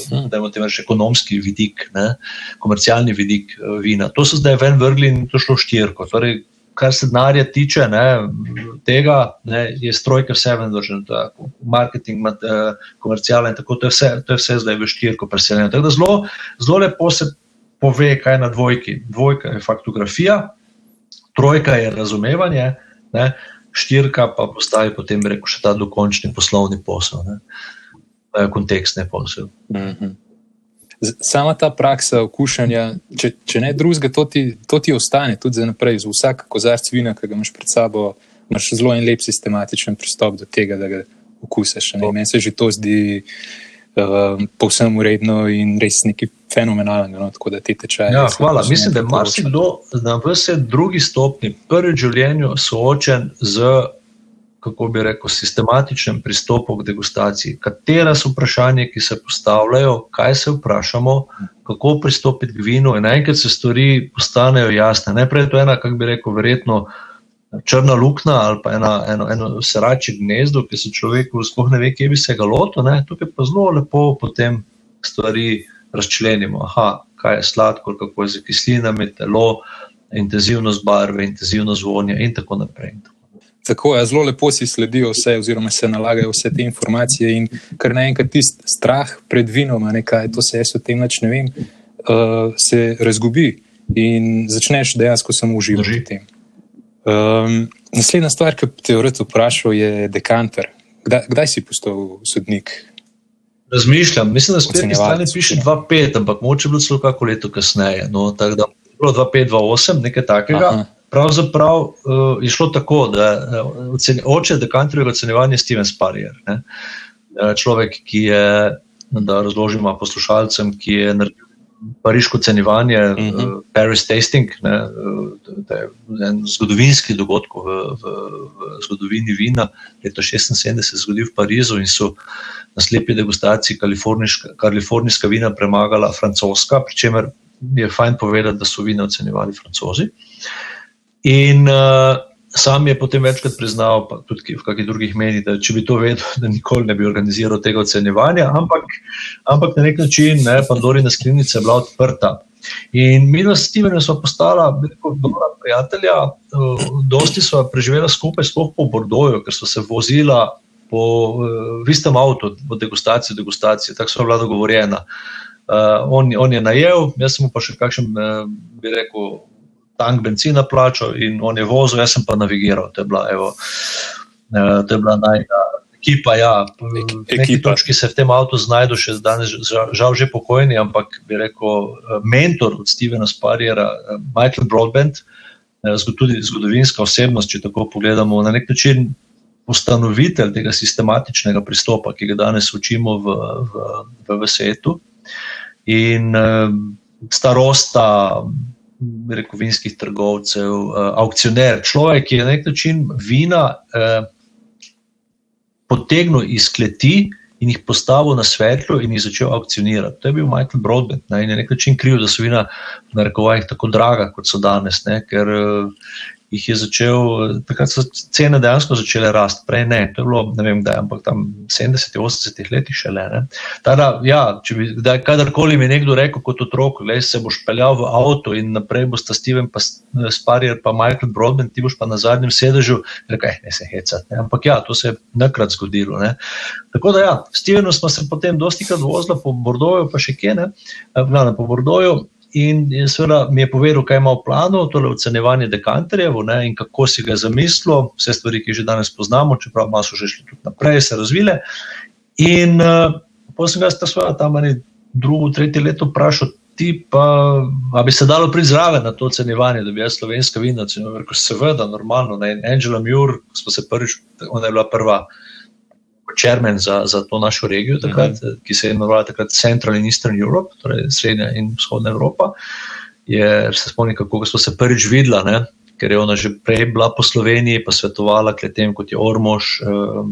hm. da imamo tam še ekonomski vidik, ne, komercialni vidik eh, vina. To so zdaj ven vrgli in to šlo štirko. Torej, kar se denarja tiče ne, tega, ne, je strojka vse ven držen, marketing, eh, komercialen, tako to je vse, to je vse zdaj v štirko preseljeno. Tako da zelo, zelo lepo se pove, kaj je na dvojki. Dvojka je faktografija, trojka je razumevanje, ne, štirka pa postavi potem reko, še ta dokončni poslovni posel, ne, kontekstni posel. Mhm. Sama ta praksa okušanja, če, če ne drugega, to, to ti ostane tudi za naprej. Z vsak kozarc vina, ki ga imaš pred sabo, imaš zelo en lep sistematičen pristop do tega, da ga okusiš. Meni se že to zdi uh, povsem uredno in res nekaj fenomenalnega. No, tako da ti tečaje. Ja, hvala. Mislim, da je marsikdo na vse drugi stopni, prvi v življenju, soočen z. Kako bi rekel, sistematičen pristop k degustaciji. Katera so vprašanja, ki se postavljajo, kaj se vprašamo, kako pristopiti k vinu, in enkrat se stvari postanejo jasne. Najprej je to ena, kako bi rekel, verjetno uh, črna luknja ali pa ena, eno, eno srače gnezdo, ki se človeku sploh ne ve, kje bi se ga lotil. Tukaj pa zelo lepo potem stvari razčlenimo. Aha, kaj je sladkor, kako je z kislinami, telo, intenzivnost barve, intenzivnost vonja in tako naprej. Tako je, zelo lepo si sledijo vse, oziroma se nalagajo vse te informacije, in kar naenkrat tisti strah pred vinom, nekaj, to se jaz o tem ne vem, uh, se razgubi in začneš dejansko samo uživati v tem. Um, naslednja stvar, ki te je vprašal, je dekanter. Kdaj, kdaj si postal sodnik? Razmišljam, mislim, da spet strani piše 2-5, ampak moče bilo celo kako leto kasneje. No, tako da bilo 2-5-2-8, nekaj takega. Aha. Pravzaprav uh, je šlo tako, da uh, oceni, oče dekanterjega ocenjevanja je Steven Sparier. Ne? Uh, človek, ki je, da razložimo poslušalcem, ki je naredil pariško cenjevanje, uh mhm. -huh. uh, Paris Tasting, ne, uh, je en zgodovinski dogodek v, v, v zgodovini vina. Leta 1976 se je zgodil v Parizu in so na slepi degustaciji kalifornijska vina premagala francoska, pri čemer je fajn povedati, da so vina ocenjevali francozi. In uh, Sam je potem večkrat priznal, pa tudi v kakšnih drugih menih, da če bi to vedel, da nikoli ne bi organiziral tega ocenjevanja, ampak, ampak na nek način ne, Pandorina skrinjica je bila odprta. In mi, s Stevenom, smo postala dobra prijatelja, dosti smo preživela skupaj, sploh po Bordoju, ker so se vozila po uh, istem avtu, od degustacije do degustacije, tako so bila dogovorjena. Uh, on, on je najel, jaz sem pa še kakšen, uh, bi rekel, tank benzina plačal in on je vozil, jaz sem pa navigiral. To je bila, evo, uh, to je bila najna. Ekipa, ja, neki točki se v tem avtu znajdu, še danes, žal že pokojni, ampak bi rekel, mentor od Stevena Sparjera, Michael Broadbent, tudi zgodovinska osebnost, če tako pogledamo, na nek način ustanovitelj tega sistematičnega pristopa, ki ga danes učimo v, v, v, v svetu. In starosta, rekel, vinskih trgovcev, uh, aukcioner, človek, ki je na nek način vina uh, potegnil iz kleti in jih postavil na svetlo in jih začel aukcionirati. To je bil Michael Broadbent ne, in je na nek način kriv, da so vina na rekovajih tako draga, kot so danes, ne, ker uh, jih je začel, takrat so cene dejansko začele rasti, prej ne, to je bilo, ne vem, kdaj, ampak tam 70-80 letih še le. Tada, ja, če bi kdaj, kadarkoli mi nekdo rekel kot otrok, le se boš peljal v avto in naprej boš ta Steven pa Sparier pa Michael Broadbent, ti boš pa na zadnjem sedežu, rekel, eh, ne se hecat, ne? ampak ja, to se je nakrat zgodilo. Ne? Tako da ja, Stevenu smo se potem dosti krat vozili po Bordoju, pa še kje, ne, glavno po Bordoju, In seveda mi je povedal, kaj ima v planu, torej ocenjevanje dekanterjev in kako si ga zamislil, vse stvari, ki že danes poznamo, čeprav so že šli tudi naprej, se razvile. In uh, potem sem ga seveda tam ali drugo, tretje leto vprašal, ti pa, bi se dalo prizraven na to ocenjevanje, da bi jaz slovenska vina ocenil, seveda, normalno. Ne? Angela Muir, smo se prvič, ona je bila prva čermen za, za to našo regijo, takrat, uh mhm. -huh. ki se je imenovala takrat Central in Eastern Europe, torej Srednja in Vzhodna Evropa. Je, se spomnim, kako smo se prvič videla, ne? ker je ona že prej bila po Sloveniji, pa svetovala tem, kot je Ormož, uh,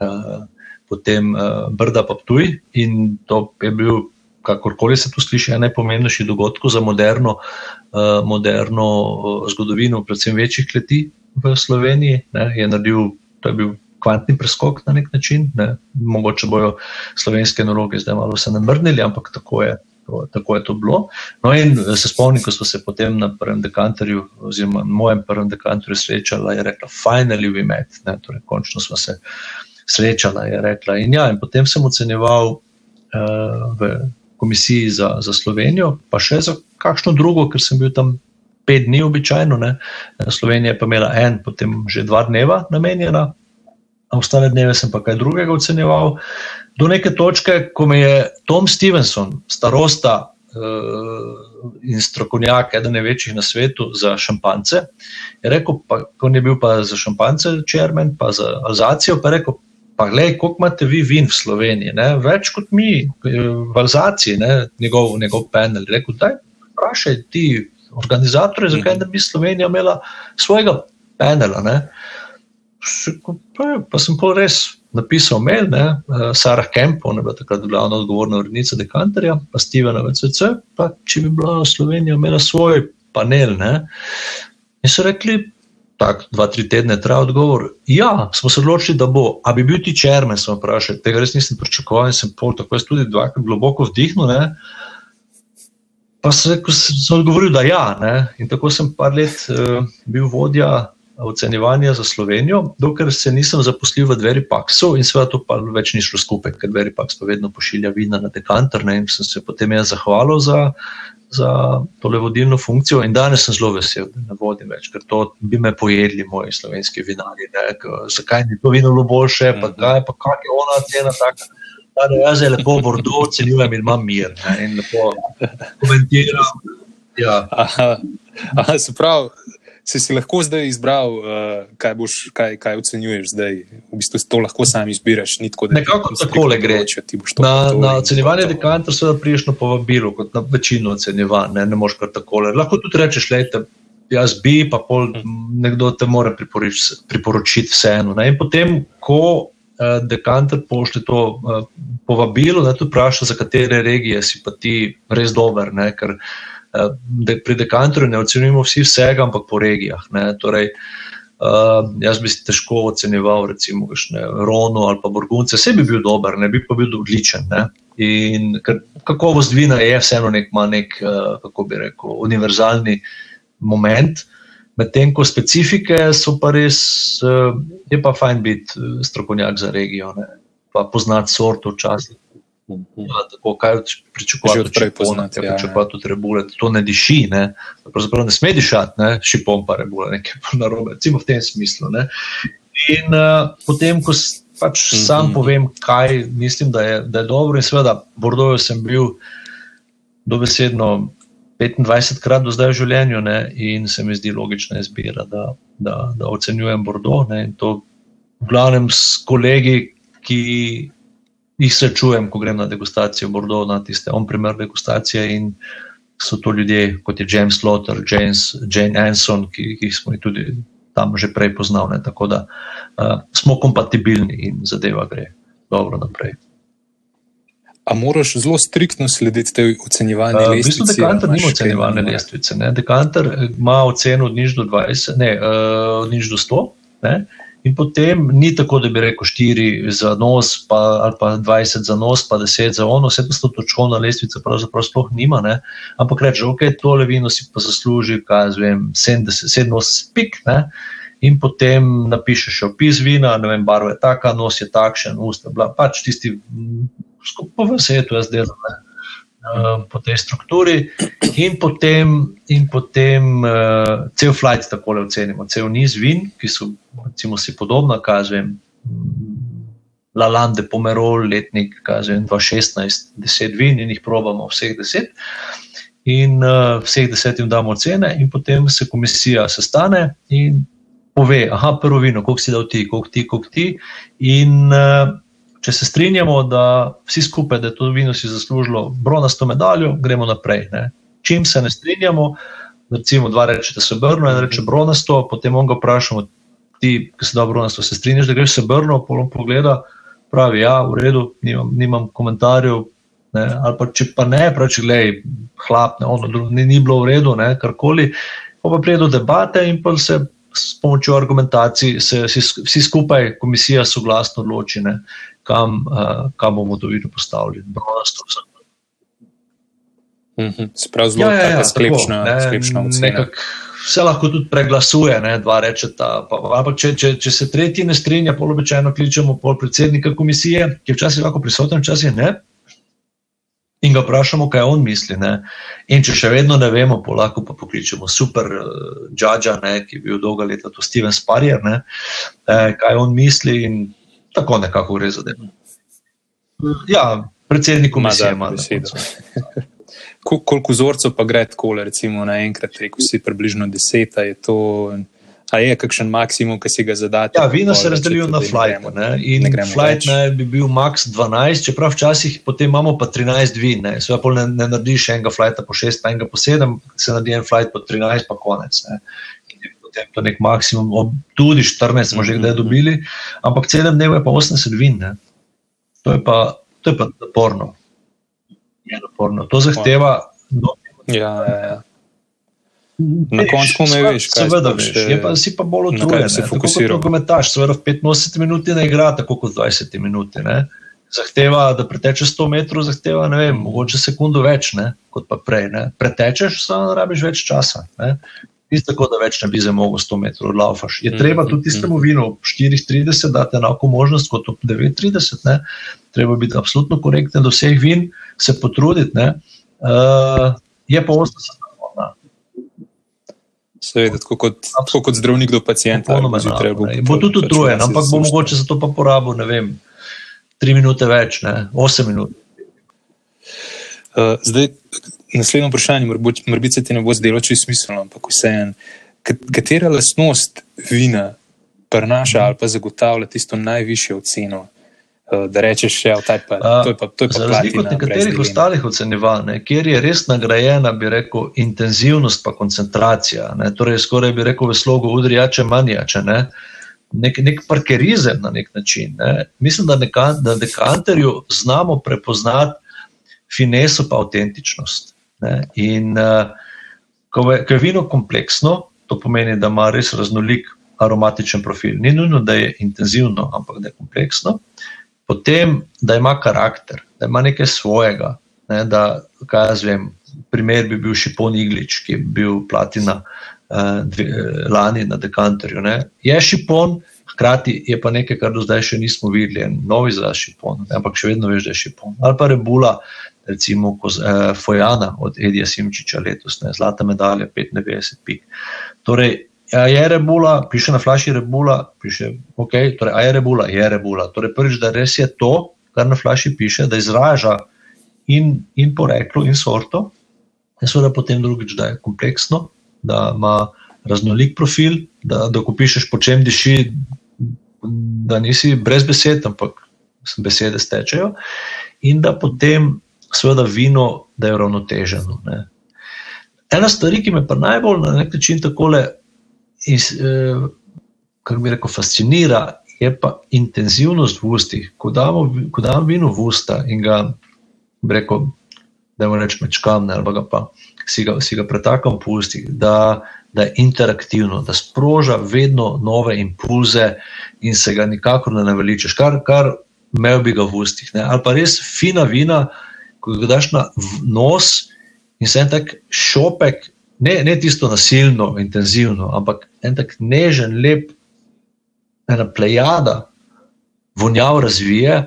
uh, potem uh, Brda, pa Ptuj. In to je bil, kakorkoli se tu sliši, najpomembnejši dogodek za moderno, uh, moderno uh, zgodovino, predvsem večjih kleti v Sloveniji. Ne? Je naredil, to je bil kvantni preskok na nek način. Ne. Mogoče bojo slovenske naloge zdaj malo se namrnili, ampak tako je. Tako je to bilo. No, in se spomnim, ko smo se potem na prvem dekanterju, oziroma na mojem prvem dekanterju, srečali, je rekla: Finally, we met. Ne, torej, končno smo se srečali, je rekla. In, ja, in potem sem ocenjeval uh, v komisiji za, za Slovenijo, pa še za kakšno drugo, ker sem bil tam pet dni, običajno. Ne. Slovenija je pa imela en, potem že dva dneva namenjena ostale dneve sem pa kaj drugega ocenjeval. Do neke točke, ko me je Tom Stevenson, starosta uh, in strokovnjak, eden največjih na svetu za šampance, je rekel, pa, ko je bil pa za šampance, čermen, pa za Alzacijo, pa je rekel. Pa, gledaj, koliko imate vi vin v Sloveniji, ne? več kot mi, v Alzaciji, ne? njegov, njegov panel. Rekl, daj, vprašaj ti organizatorje, zakaj ne bi Slovenija imela svojega panela. Ne? Pa, pa sem pa res napisal mail, ne, uh, Sarah Kemp, ona je bila takrat glavna odgovorna urednica dekanterja, pa Stevena VCC, pa če bi bila Slovenija imela svoj panel. Ne, in so rekli, tako dva, tri tedne traja odgovor. Ja, smo se odločili, da bo, a bi bil ti čermen, sem vprašal, tega res nisem pričakoval in sem pol tako jaz tudi dvakrat globoko vdihnil. Ne, Pa sem, sem odgovoril, da ja. Ne? In tako sem par let uh, bil vodja ocenjevanja za Slovenijo, dokler se nisem zaposlil v Dveripaksu in seveda to pa več ni šlo skupaj, ker Dveripaks pa vedno pošilja vina na dekanter ne, in sem se potem jaz zahvalil za, za tole vodilno funkcijo in danes sem zelo vesel, da ne vodim več, ker to bi me pojedli moji slovenski vinari, ne, zakaj ni to vino bilo boljše, pa mhm. kaj, pa kak je ona cena taka. Da, jaz je lepo bordo, ocenjujem in imam mir ne, in lepo komentiram. Ja. Aha, aha, se pravi, si, si lahko zdaj izbral, uh, kaj, boš, kaj, kaj ocenjuješ zdaj. V bistvu to lahko sam izbiraš. Tako, Nekako tako le gre. Na, na ocenjevanje dekanter se da priješ na povabilo, kot na večino ocenjevanj. Ne, ne moreš kar tako. Lahko tudi rečeš, lejte. Jaz bi, pa pol, nekdo te mora priporočiti vseeno. Ne? In potem, ko uh, dekanter pošlje to uh, povabilo, da te vpraša, za katere regije si pa ti res dober. Ne? Ker uh, da pri dekantorju ne ocenjujemo vsi vsega, ampak po regijah. Torej, Uh, jaz bi si težko ocenjeval, recimo, Rono ali pa Borgunce, vse bi bil dober, ne bi pa bil odličen. Ne? In kakovost vina je vseeno nek, nek uh, kako bi rekel, univerzalni moment. Medtem ko specifike so pa res, uh, je pa fajn biti strokovnjak za regijo, ne? pa poznati sorto včasih. Ja, tako, kaj pričakovati od šipona, kaj ja, pričakovati od rebule, to ne diši, ne? pravzaprav ne sme dišati, ne? šipon pa rebule, nekaj narobe, recimo v tem smislu. Ne? In uh, potem, ko pač mm -hmm. sam povem, kaj mislim, da je, da je dobro in seveda, Bordojo sem bil dobesedno 25 krat do zdaj v življenju ne? in se mi zdi logična izbira, da, da, da ocenjujem Bordo ne? in to v glavnem s kolegi, ki jih srečujem, ko grem na degustacijo Bordeaux, na tiste on-primer degustacije. In so to ljudje, kot je James Slaughter, James, Jane Anson, ki, ki smo jih tudi tam že prej poznali. Tako da uh, smo kompatibilni in zadeva gre dobro naprej. A moraš zelo striktno slediti tej ocenjevanju? Uh, v bistvu dekanter nima ocenjevalne lestvice. Ne? Dekanter ima oceno od nič do 20, ne, uh, od nič do 100. Ne? In potem ni tako, da bi rekel 4 za nos, pa, ali pa 20 za nos, pa 10 za ono, vse to točkovna lestvica pravzaprav sploh nima. Ne? Ampak reče, ok, tole vino si pa zasluži, kaj vem, 70 pik. Ne? In potem napišeš opis vina, ne vem, barva je taka, nos je takšen, usta, bla, pač tisti, skupaj v svetu, jaz delam. Eh, po tej strukturi, in potem, in potem uh, cel flight tako le ocenimo, cel niz vin, ki so recimo, si podobna, kažem. Lalande, Pomerol, letnik, kažem 2016, 10 vin in jih probamo vseh 10. In uh, vseh 10 jim damo ocene, in potem se komisija sestane in pove, aha, prvo vino, koliko si dal ti, koliko ti, koliko ti. In uh, če se strinjamo, da vsi skupaj, da je to vino si zaslužilo bronasto medaljo, gremo naprej. Ne. Čim se ne strinjamo, recimo dva reče, da se obrne, en reče bronasto, potem on ga vprašamo, ti, ki si dobro bronasto, se strinjaš, da greš se obrno, polom pogleda, pravi, ja, v redu, nimam, nimam komentarjev. Ne, ali pa če pa ne, pravi, gledaj, hlap, ne, ono, ni, ni bilo v redu, ne, karkoli, pa pa pride do debate in pa se s pomočjo argumentacij se vsi, vsi skupaj, komisija, soglasno odloči, ne, kam, uh, kam bomo to videli postavljeno. Sprav zelo ja, ja, ja, sklepčna, tako, ne, sklepčna nekak, vse lahko tudi preglasuje, ne, dva rečeta. Ampak če, če, če se tretji ne strinja, polobičajno kličemo pol predsednika komisije, ki je včasih lahko prisoten, včasih ne in ga vprašamo, kaj on misli. Ne? In če še vedno ne vemo, pa lahko pa pokličemo super uh, ki je bil dolga leta tu Steven Sparrier, ne? eh, kaj on misli in tako nekako gre za delo. Ja, predsednik komisije ima besedo. Koliko vzorcev pa gre tako, recimo naenkrat, rekel si približno deset, je to. A je kakšen maksimum, ki si ga zadate? Ja, vina se razdelijo na flight. In ne flight ne, bi bil max 12, čeprav včasih potem imamo pa 13 vin. Ne. Sve ne, ne narediš enega flighta po 6, pa enega po 7, se naredi en flight po 13, pa konec. Ne. Potem to nek maksimum, tudi 14 smo že kdaj dobili, ampak 7 dnev je pa 80 vin. Ne. To je pa, to je pa naporno. Je naporno. To zahteva. No, ja, ja, ja. Na koncu me veš, kaj seveda veš. Je pa si pa bolj utrujen. Se fokusira. Kot komentaš, seveda v 85 minuti ne igra tako kot 20 minuti. Ne? Zahteva, da pretečeš 100 metrov, zahteva, ne vem, mogoče sekundo več, ne? kot pa prej. Ne? Pretečeš, samo rabiš več časa. Ni tako, da več ne bi za mogo 100 metrov odlaufaš. Je treba tudi tistemu vinu 4,30 dati enako možnost kot 9,30. Ne? Treba biti absolutno korekten do vseh vin, se potruditi. Uh, je pa 80 Seveda, tako kot, tako kot zdravnik do pacijenta. Zjutraj bo, bo tudi utrujen, ampak bo mogoče za to pa porabil, ne vem, tri minute več, ne, osem minut. Uh, zdaj, naslednje vprašanje, morda se ti ne bo zdelo čisto smiselno, ampak vseeno, katera lastnost vina prenaša ali pa zagotavlja tisto najvišjo oceno? Eh, da rečeš, da ja, je pa, to je pa to. Za razliko od nekaterih ostalih ocenjevanj, kjer je res nagrajena, bi rekel, intenzivnost pa koncentracija, ne, torej skoraj bi rekel v slogu udrijače manjače, ne, nek, nek parkerizem na nek način. Ne. Mislim, da na dekanterju znamo prepoznati fineso pa avtentičnost. Ne. In uh, ko, je, ko je vino kompleksno, to pomeni, da ima res raznolik aromatičen profil. Ni nujno, da je intenzivno, ampak da je kompleksno. Potem, da ima karakter, da ima nekaj svojega. Ne, da, kaj jaz vem, primer bi bil Šipon Iglič, ki je bil platina dve, lani na dekanterju. Ne. Je šipon, hkrati je pa nekaj, kar do zdaj še nismo videli, en nov izraz šipon, ne, ampak še vedno veš, da je šipon. Ali pa rebula, recimo koz, eh, Fojana od Edija Simčiča letos, ne, zlata medalja, 95 pik. Torej, je rebula, piše na flaši rebula, piše, ok, torej, a je rebula, je rebula. Torej, prvič, da res je to, kar na flaši piše, da izraža in, in poreklo, in sorto, in seveda potem drugič, da je kompleksno, da ima raznolik profil, da, da ko pišeš, po čem diši, da nisi brez besed, ampak besede stečejo, in da potem, seveda, vino, da je uravnoteženo. Ena stvar, ki me pa najbolj na nek način tako le iz, eh, kako bi rekel, fascinira, je pa intenzivnost v ustih. Ko damo, ko damo vino v usta in ga, rekel, da mu rečem, mečkam, ne, ali pa si ga, si ga pretakam po ustih, da, da je interaktivno, da sproža vedno nove impulze in se ga nikakor ne naveličeš, kar, kar imel bi ga v ustih. Ne. Ali pa res fina vina, ko ga daš na nos in se en tak šopek ne, ne tisto nasilno, intenzivno, ampak en tak nežen, lep, ena plejada, vonjav razvije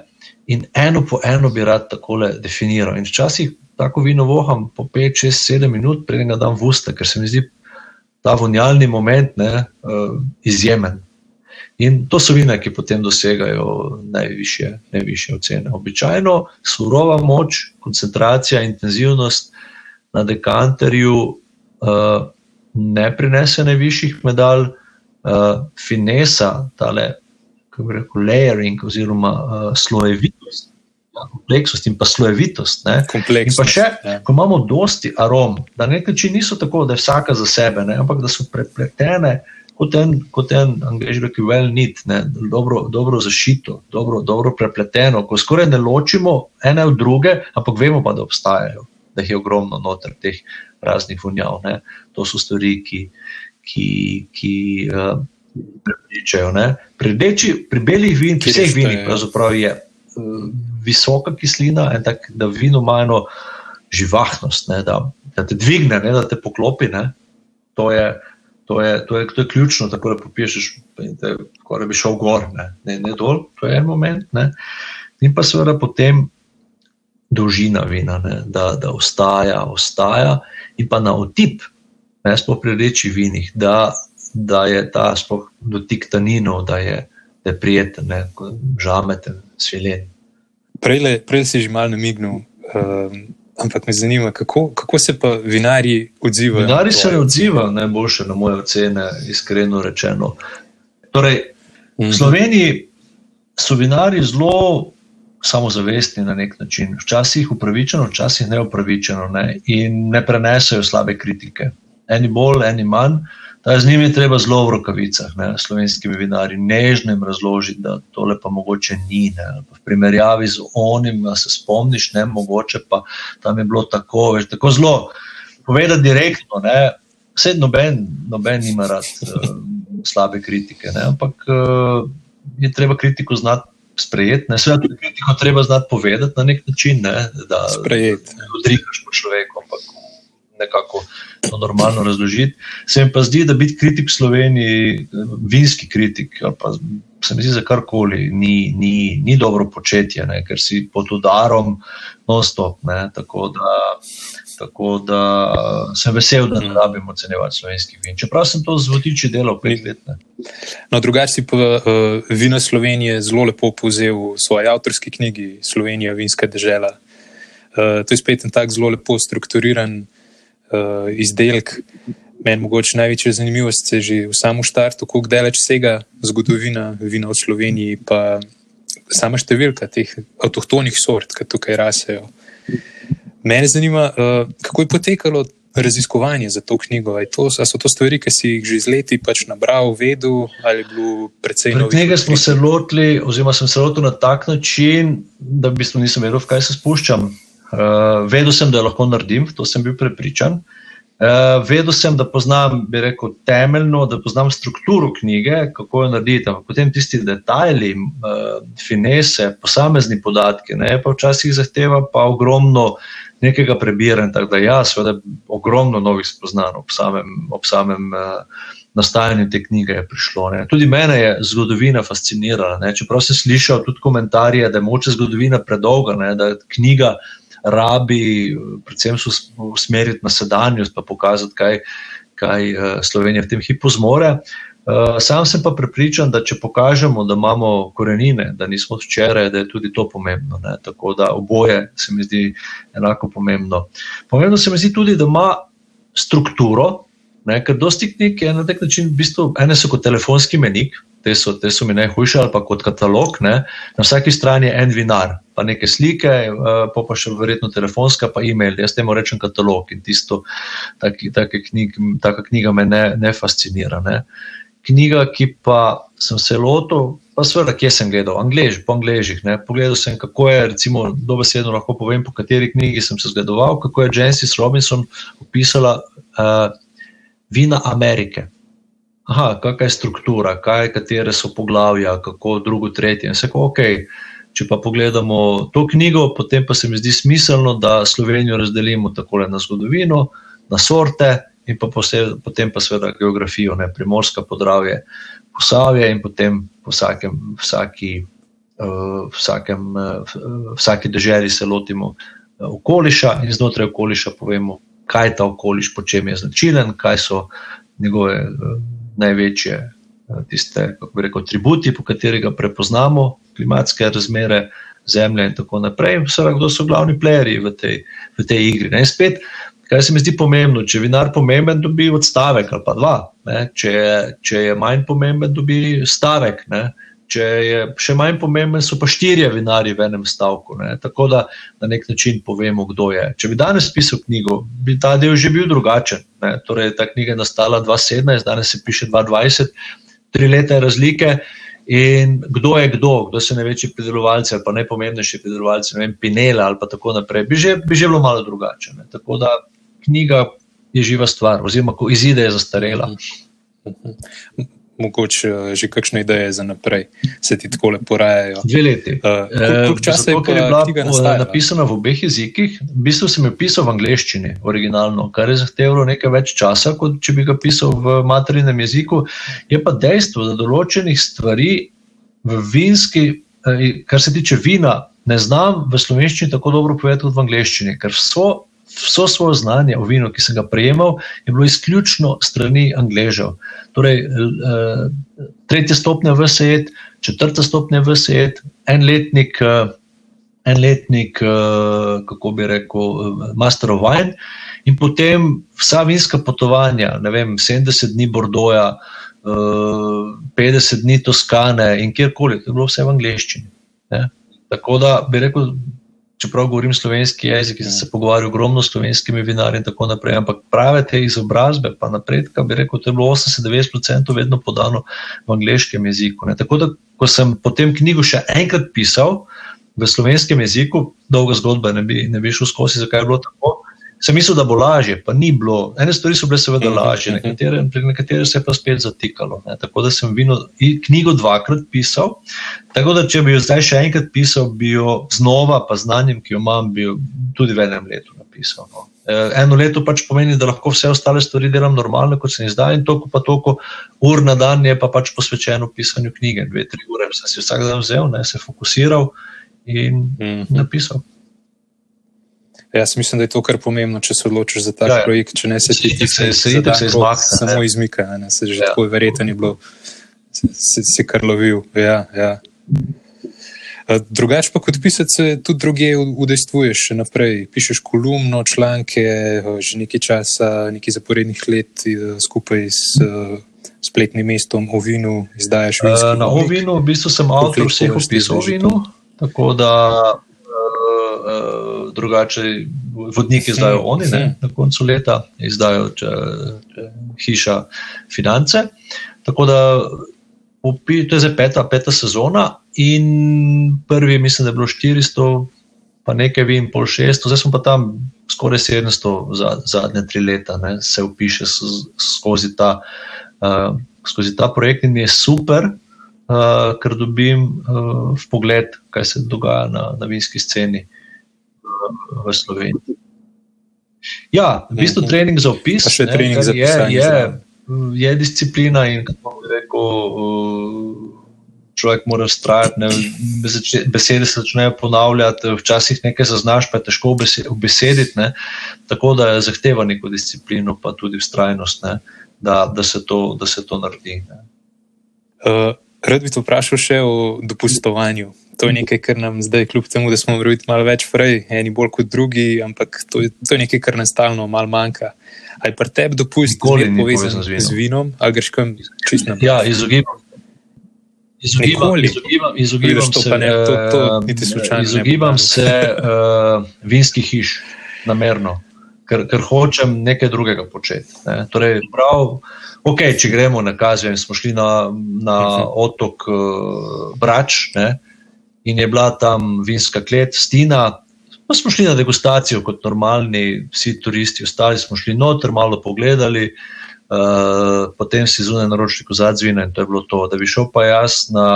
in eno po eno bi rad tako definiral. In včasih tako vino voham po 5, 6, 7 minut, preden ga dam v usta, ker se mi zdi ta vonjalni moment ne, uh, izjemen. In to so vina, ki potem dosegajo najvišje, najvišje ocene. Običajno surova moč, koncentracija, intenzivnost na dekanterju uh, ne prinese najvišjih medalj, uh, finesa, tale, kako reko, layering oziroma uh, slojevitost. Ja, kompleksnost in pa slojevitost. In pa še, ja. ko imamo dosti arom, da na nek način niso tako, da je vsaka za sebe, ne? ampak da so prepletene kot en, kot en angliški well knit, dobro, dobro zašito, dobro, dobro prepleteno, ko skoraj ne ločimo ene od druge, ampak vemo pa, da obstajajo, da jih je ogromno noter teh raznih vonjav. Ne. To so stvari, ki, ki, ki uh, prepričajo. Pri, reči, pri belih vinih, pri vseh vinih, pravzaprav je uh, visoka kislina in tak, da vino ima eno živahnost, ne, da, da te dvigne, ne, da te poklopi. Ne. To je. To je, to, je, to je ključno, tako da popišeš, da bi šel gor, ne, ne, ne dol, to je en moment. Ne. In pa seveda potem dolžina vina, ne, da, da ostaja, ostaja in pa na otip, ne sploh pri rečih vinih, da, da je ta sploh dotik taninov, da je, da je prijeten, ne, žameten, svilen. Prej, prej si že malo namignil, um, ampak me zanima, kako, kako se pa vinari odzivajo. Vinari se ne odzivajo najboljše na moje ocene, iskreno rečeno. Torej, v mhm. Sloveniji so vinari zelo samozavestni na nek način, včasih upravičeno, včasih neupravičeno ne? in ne prenesajo slabe kritike. Eni bolj, eni manj. Z njimi je treba zelo v rokavicah, ne, slovenskimi vinarji, nežno jim razložiti, da tole pa mogoče ni. Ne, v primerjavi z onim, da se spomniš, ne, mogoče pa tam je bilo tako, veš, tako zelo povedati direktno. Ne, vse noben, noben ima rad uh, slabe kritike, ne, ampak uh, je treba kritiko znati sprejeti. Seveda, tudi kritiko treba znati povedati na nek način, ne, da ne odrikaš po človeku, ampak nekako to normalno razložiti. Se mi pa zdi, da biti kritik Sloveniji, vinski kritik, ali pa se mi zdi za karkoli, ni, ni, ni dobro početje, ne, ker si pod udarom, non-stop. Tako da. Tako da sem vesel, da ne mhm. rabimo ocenjevati slovenskih vin. Čeprav sem to z vodiči delal pet let. Ne. No, drugače si pa uh, vino Slovenije zelo lepo povzel v svoji avtorski knjigi Slovenija, vinska država. Uh, to je spet en tak zelo lepo strukturiran uh, izdelek. Meni mogoče največja zanimivost je že v samem štartu, kako daleč sega zgodovina vina v Sloveniji, pa sama številka teh avtohtonih sort, ki tukaj rasejo. Mene zanima, uh, kako je potekalo raziskovanje za to knjigo. To, so to stvari, ki si jih že z leti pač nabral, vedel ali je bilo predvsej noč? Knjige smo se lotili, oziroma sem se lotil na tak način, da v bistvu nisem vedel, v kaj se spuščam. Uh, vedel sem, da lahko naredim, to sem bil prepričan. Uh, vedel sem, da poznam, bi rekel, temeljno, da poznam strukturo knjige, kako jo narediti. Potem tisti detajli, uh, finese, posamezni podatki, ne, pa včasih zahteva pa ogromno nekega prebiranja. Tako da, ja, seveda, ogromno novih spoznanj ob samem, ob samem uh, nastajanju te knjige je prišlo. Ne. Tudi mene je zgodovina fascinirala. Ne. Čeprav sem slišal tudi komentarje, da je moče zgodovina predolga, ne, da knjiga rabi, predvsem se usmeriti na sedanjost, pa pokazati, kaj, kaj uh, Slovenija v tem hipu zmore. Uh, sam sem pa prepričan, da če pokažemo, da imamo korenine, da nismo včeraj, da je tudi to pomembno. Ne? Tako da oboje se mi zdi enako pomembno. Pomembno se mi zdi tudi, da ima strukturo, ne? ker dosti knjig je na nek način, v bistvu, ene so kot telefonski menik, te so, te so mi najhujše, ali pa kot katalog. Ne? Na vsaki strani je en vinar, pa neke slike, uh, pa, pa še verjetno telefonska, pa e-mail. Jaz temu rečem katalog in tisto, taki, knjig, taka knjiga me ne, ne fascinira. Ne? Knjiga, ki pa sem se lotil, pa seveda, kje sem gledal, Anglež, po angližih. Pogledal sem, kako je, recimo, dobesedno lahko povem, po kateri knjigi sem se zgledoval, kako je Jensis Robinson opisala uh, vina Amerike aha, kakšna je struktura, kaj, katere so poglavja, kako drugo, tretje. In vse, ok. Če pa pogledamo to knjigo, potem pa se mi zdi smiselno, da Slovenijo razdelimo tako na zgodovino, na sorte in pa posebej, potem pa seveda geografijo, ne primorska podravje, posavje in potem po vsakem, vsaki, uh, vsakem, uh, vsaki državi se lotimo uh, okoliša in znotraj okoliša povemo, kaj je ta okoliš, po čem je značilen, kaj so njegove. Največje eh, tiste, kako bi rekel, atributi, po katerega prepoznamo klimatske razmere Zemlje in tako naprej. Vse, kdo so glavni playerji v tej, v tej igri. Ne? Spet, kaj se mi zdi pomembno, če vinar pomemben, dobi odstavek ali pa dva. Če je, če je manj pomemben, dobi stavek. Ne? Če je še manj pomemben, so pa štirje vinari v enem stavku. Ne? Tako da na nek način povemo, kdo je. Če bi danes pisal knjigo, bi ta del že bil drugačen. Ne? Torej, ta knjiga je nastala 2017, danes se piše 2020, tri leta razlike. In kdo je kdo, kdo so največji pridelovalci ali pa najpomembnejši pridelovalci, ne vem, Pinela ali pa tako naprej, bi že, bi že bilo malo drugače. Ne? Tako da knjiga je živa stvar, oziroma ko izide, je zastarela. Mogoče eh, že kakšne ideje za naprej, se ti tako porajajo. Dve leti. Uh, čas je, je bila nastala, napisana v obeh jezikih. V bistvu sem jo pisal v angleščini, originalno, kar je zahtevalo nekaj več časa, kot če bi ga pisal v materinem jeziku. Je pa dejstvo, da določenih stvari v vinski, kar se tiče vina, ne znam v slovenščini tako dobro povedati kot v angleščini, ker so vso svoje znanje o vinu, ki sem ga prejemal, je bilo izključno strani Angležev. Torej, eh, tretja stopnja v svet, četrta stopnja v svet, en letnik, eh, en letnik, eh, kako bi rekel, Master of Wine, in potem vsa vinska potovanja, ne vem, 70 dni Bordoja. 50 dni Toskane in kjerkoli, to je bilo vse v angleščini. Ne? Tako da bi rekel, čeprav govorim slovenski jezik, sem se pogovarjal ogromno s slovenskimi vinarji in tako naprej. Ampak prave te izobrazbe, pa napredka, bi rekel, to je bilo 80-90% vedno podano v angliškem jeziku. Ne. Tako da, ko sem potem knjigo še enkrat pisal v slovenskem jeziku, dolga zgodba, ne bi, ne bi šel skozi, zakaj je bilo tako sem mislil, da bo lažje, pa ni bilo. Ene stvari so bile seveda mhm, lažje, mhm. nekatere, pri nekaterih se je pa spet zatikalo. Ne. Tako da sem vino, knjigo dvakrat pisal. Tako da, če bi jo zdaj še enkrat pisal, bi jo znova, pa znanjem, ki jo imam, bi jo tudi v enem letu napisal. No. E, eno leto pač pomeni, da lahko vse ostale stvari delam normalno, kot se mi zdaj, in toliko pa toliko ur na dan je pa pač posvečeno pisanju knjige. Dve, tri ure sem si vsak dan vzel, ne, se fokusiral in mm -hmm. napisal. Jaz mislim, da je to kar pomembno, če se odločiš za ta ja, ja. projekt. Če ne se ti ti se, se, se, se izmakne. Samo izmika, ne se že ja. tako verjetno ni bilo, se, se kar lovil. Ja, ja. Drugač pa kot pisec tudi druge udejstvuješ še naprej. Pišeš kolumno, članke, že nekaj časa, nekaj zaporednih let skupaj s spletnim mestom o vinu izdajaš. Na ovinu v bistvu sem avtor vseh opisov o vinu, tako da uh, drugače vodniki izdajo oni, ne, na koncu leta izdajo če, če, hiša finance. Tako da to je zdaj peta, peta sezona in prvi, mislim, da je bilo 400, pa nekaj vim, pol 600, zdaj smo pa tam skoraj 700 za zadnje tri leta, ne, se upiše skozi ta, uh, skozi ta projekt in je super. Uh, ker dobim uh, pogled, kaj se dogaja na, na vinski sceni v Sloveniji. Ja, v bistvu Mhm. trening za opis. Pa še ne, trening za je, pisanje je, zraven. je disciplina in kako bi rekel. uh, Človek mora ustrajati, ne, besede se začnejo ponavljati, včasih nekaj zaznaš, pa je težko ubesediti. ne. Tako da zahteva neko disciplino, pa tudi ustrajnost, ne, da, da, se to, da se to naredi. Ne. Uh, rad bi te vprašal še o dopustovanju. To je nekaj, kar nam zdaj, kljub temu, da smo morali biti malo več frej, eni bolj kot drugi, ampak to je, to je nekaj, kar nam stalno malo manjka. Ali pa tebi dopust zmeraj ni povezan z vinom. z vinom, ali greš kam čist na Ja, izogibam. Izogibam, Nikoli. izogibam, izogibam to se, ne, to- to eh, niti slučajno izogibam se uh, vinskih hiš, namerno, ker, ker hočem nekaj drugega početi. Ne. Torej, prav, okay, če gremo na Kazijo in smo šli na, na Mhm. otok uh, Brač ne, in je bila tam vinska klet, Stina. Pa smo šli na degustacijo kot normalni, vsi turisti, ostali smo šli noter, malo pogledali, uh, potem si zunaj naročili kozarc vina in to je bilo to. Da bi šel pa jaz na,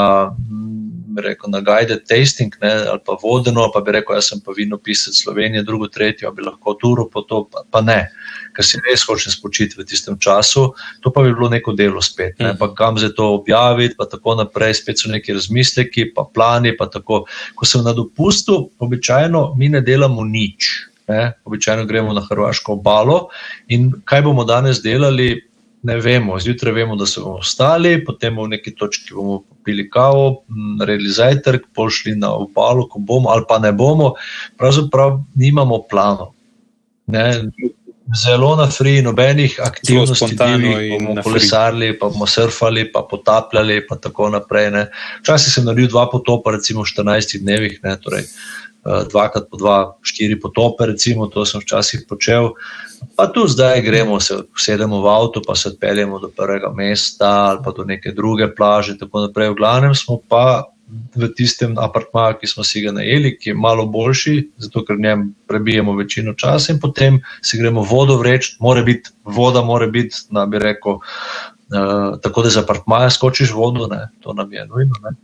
bi rekel, na guided tasting ne, ali pa vodeno, pa bi rekel, jaz sem pa vinopisec Slovenije, drugo, tretjo, bi lahko turo po to, pa, pa ne, ker si res hočem spočiti v tistem času, to pa bi bilo neko delo spet, ne, Mhm. pa kam zdaj to objaviti, pa tako naprej, spet so neki razmisleki, pa plani, pa tako. Ko sem na dopustu, običajno mi ne delamo nič. Ne? Običajno gremo na Hrvaško obalo in kaj bomo danes delali, ne vemo. Zjutraj vemo, da se bomo vstali, potem v neki točki bomo pili kavo, naredili zajtrk, pošli na obalo, ko bomo ali pa ne bomo. Pravzaprav nimamo planov. Ne? Zelo na free, nobenih aktivnosti, divjih, in bomo kolesarili, pa bomo surfali, pa potapljali, pa tako naprej. Ne. Včasih sem naredil dva potopa, recimo v 14 dnevih, ne, torej eh, dvakrat po dva, štiri potope, recimo, to sem včasih počel. Pa tu zdaj gremo, se sedemo v avto, pa se odpeljemo do prvega mesta ali pa do neke druge plaže, tako naprej. V glavnem smo pa v tistem apartmaju, ki smo si ga najeli, ki je malo boljši, zato ker v njem prebijemo večino časa in potem si gremo vodo vreč, mora biti voda, mora biti, na bi rekel, uh, tako da iz apartmaja skočiš vodo, ne, to nam je nujno. Ne.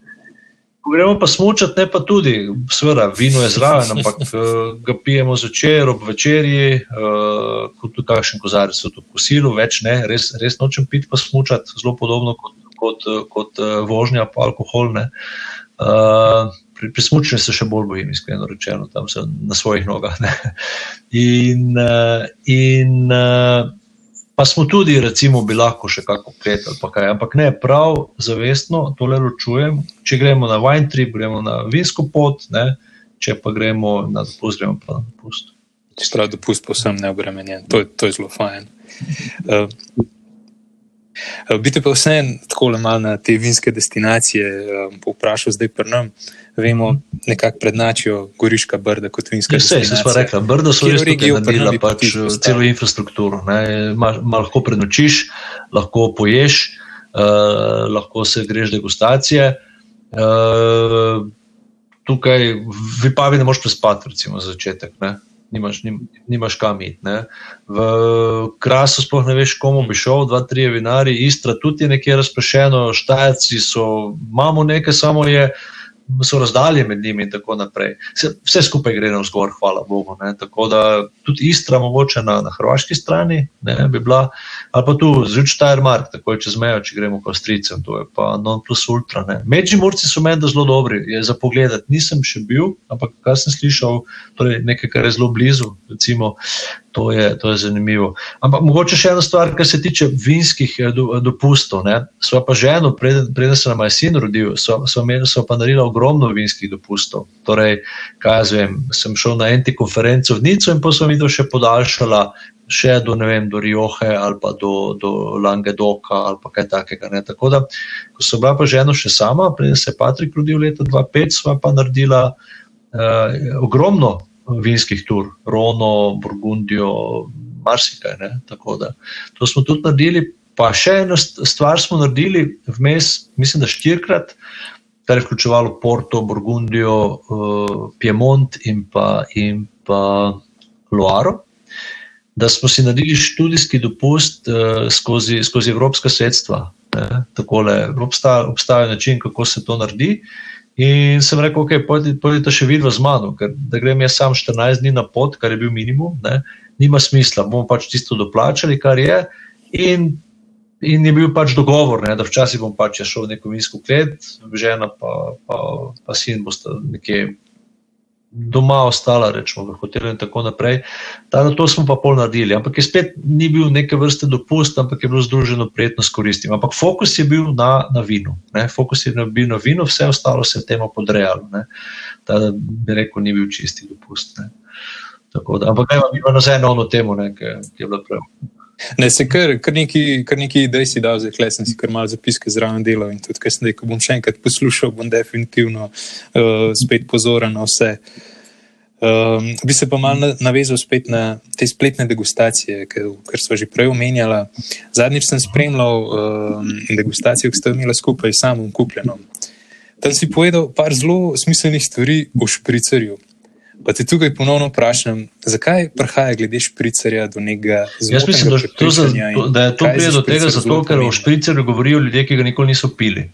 Ko gremo pa smučati, ne pa tudi, seveda, vino je zraven, ampak uh, ga pijemo zvečer, ob večerji, uh, kot tudi kakšen kozarec v kosilu, več ne, res, res nočem piti pa smučati, zelo podobno kot, kot, eh, kot uh, vožnja pa alkohol. Ne. Uh, pri, pri smučanju se še bolj bojim, iskreno rečeno, tam sem na svojih nogah. Ne. In, uh, in uh, pa smo tudi, recimo, bi lahko še kako klet ali kaj, ampak ne, prav zavestno tole ločujem. Če gremo na wine trip, gremo na vinsko pot, ne, če pa gremo na dopust, gremo pa na dopust. Čeprav dopust povsem neobremenjen, to, to je zelo fajn. Uh, Biti pa vseeno tako malo na te vinske destinacije, um, povprašal zdaj pri nam. Vemo, nekako prednačijo Goriška brda kot vinska Ja, sej, se destinacija. smo rekli, Brdo so res regijo naredila bi pa pač izpostavil? celo infrastrukturo. ne. Ma, ma lahko prenočiš, lahko poješ, uh, lahko se greš degustacije. Uh, tukaj v Vipavi ne moreš prespati, recimo za začetek. Ne. Nimaš, nim, nimaš kam iti. V Krasu sploh ne veš, komu bi šel, dva, tri vinari, Istra tudi je nekje razpršeno, Štajerci so, imamo nekaj, samo je, so razdalje med njimi in tako naprej. Vse, vse skupaj gre navzgor, hvala Bogu. Ne. Tako da tudi Istra, mogoče na, na hrvaški strani, ne, bi bila, ali pa tu Zrčtajermark, tako je čez mejo, če gremo k Avstrijcem, to je pa non plus ultra. Međimurci so meni zelo dobri, za pogled. Nisem še bil, ampak kar sem slišal, torej nekaj, kar je zelo blizu, recimo, to je, to je zanimivo. Ampak mogoče še ena stvar, kar se tiče vinskih eh, do, dopustov. Ne. Sva pa ženo, preden, preden se nam je sin rodil, sva, sva, imeli- sva pa naredila ogromno vinskih dopustov. Torej, kaj jaz vem, sem šel na enti konferenco v Nico in pa sem videl še podaljšala še do, vem, do Rioje ali pa do, do Langedoka ali pa kaj takega. Ne. Tako da, ko sem bila pa ženo še sama, preden se je Patrik rodil leta 2005, sva pa naredila uh, ogromno vinskih tur, Rono, Burgundijo, marsikaj. Ne? Tako da to smo tudi naredili. Pa še eno st- stvar smo naredili vmes, mislim, da štirikrat, kar je vključevalo Porto, Burgundijo, uh, Piemont in pa, in pa Loaro. Da smo si naredili študijski dopust uh, skozi, skozi evropska sredstva. Takole, obstaja, obstaja način, kako se to naredi. In sem rekel, ok, pojdite še vidva z mano, ker da grem jaz sam 14 dni na pot, kar je bil minimum, ne, nima smisla, bomo pač tisto doplačali, kar je. In, in je bil pač dogovor, ne, da včasih bom pač šel v neko vinsko klet, žena pa, pa, pa sin bosta nekje doma ostala, rečemo, v hotelu in tako naprej. Ta, to smo pa pol naredili. Ampak je spet ni bil neke vrste dopust, ampak je bilo združeno prijetno s koristim. Ampak fokus je bil na, na vinu. Ne? Fokus je bil na vinu, vse ostalo se je temu podrejalo. Ta, da bi rekel, ni bil čisti dopust. Ne? Tako da, ampak kaj ima nazaj na ono temo, ne, ki, ki je bilo prav. Ne, se kar, kar neki, kar neki idej si dal, zdaj sem si kar malo zapiske zraven delal in tudi, ker sem rekel, bom še enkrat poslušal, bom definitivno uh, spet pozoren na vse. Um, bi se pa malo navezal spet na te spletne degustacije, ker smo že prej omenjali. Zadnjič sem spremljal um, degustacijo, ki ste jo imeli skupaj s samim kupljenom. Tam si povedal par zelo smiselnih stvari o špricerju. Pa te tukaj ponovno vprašam, zakaj prihaja glede špricerja do nekega zelo Jaz mislim, da, to za, da je to prije do tega, zato, ker o špricerju govorijo ljudje, ki ga nikoli niso pili.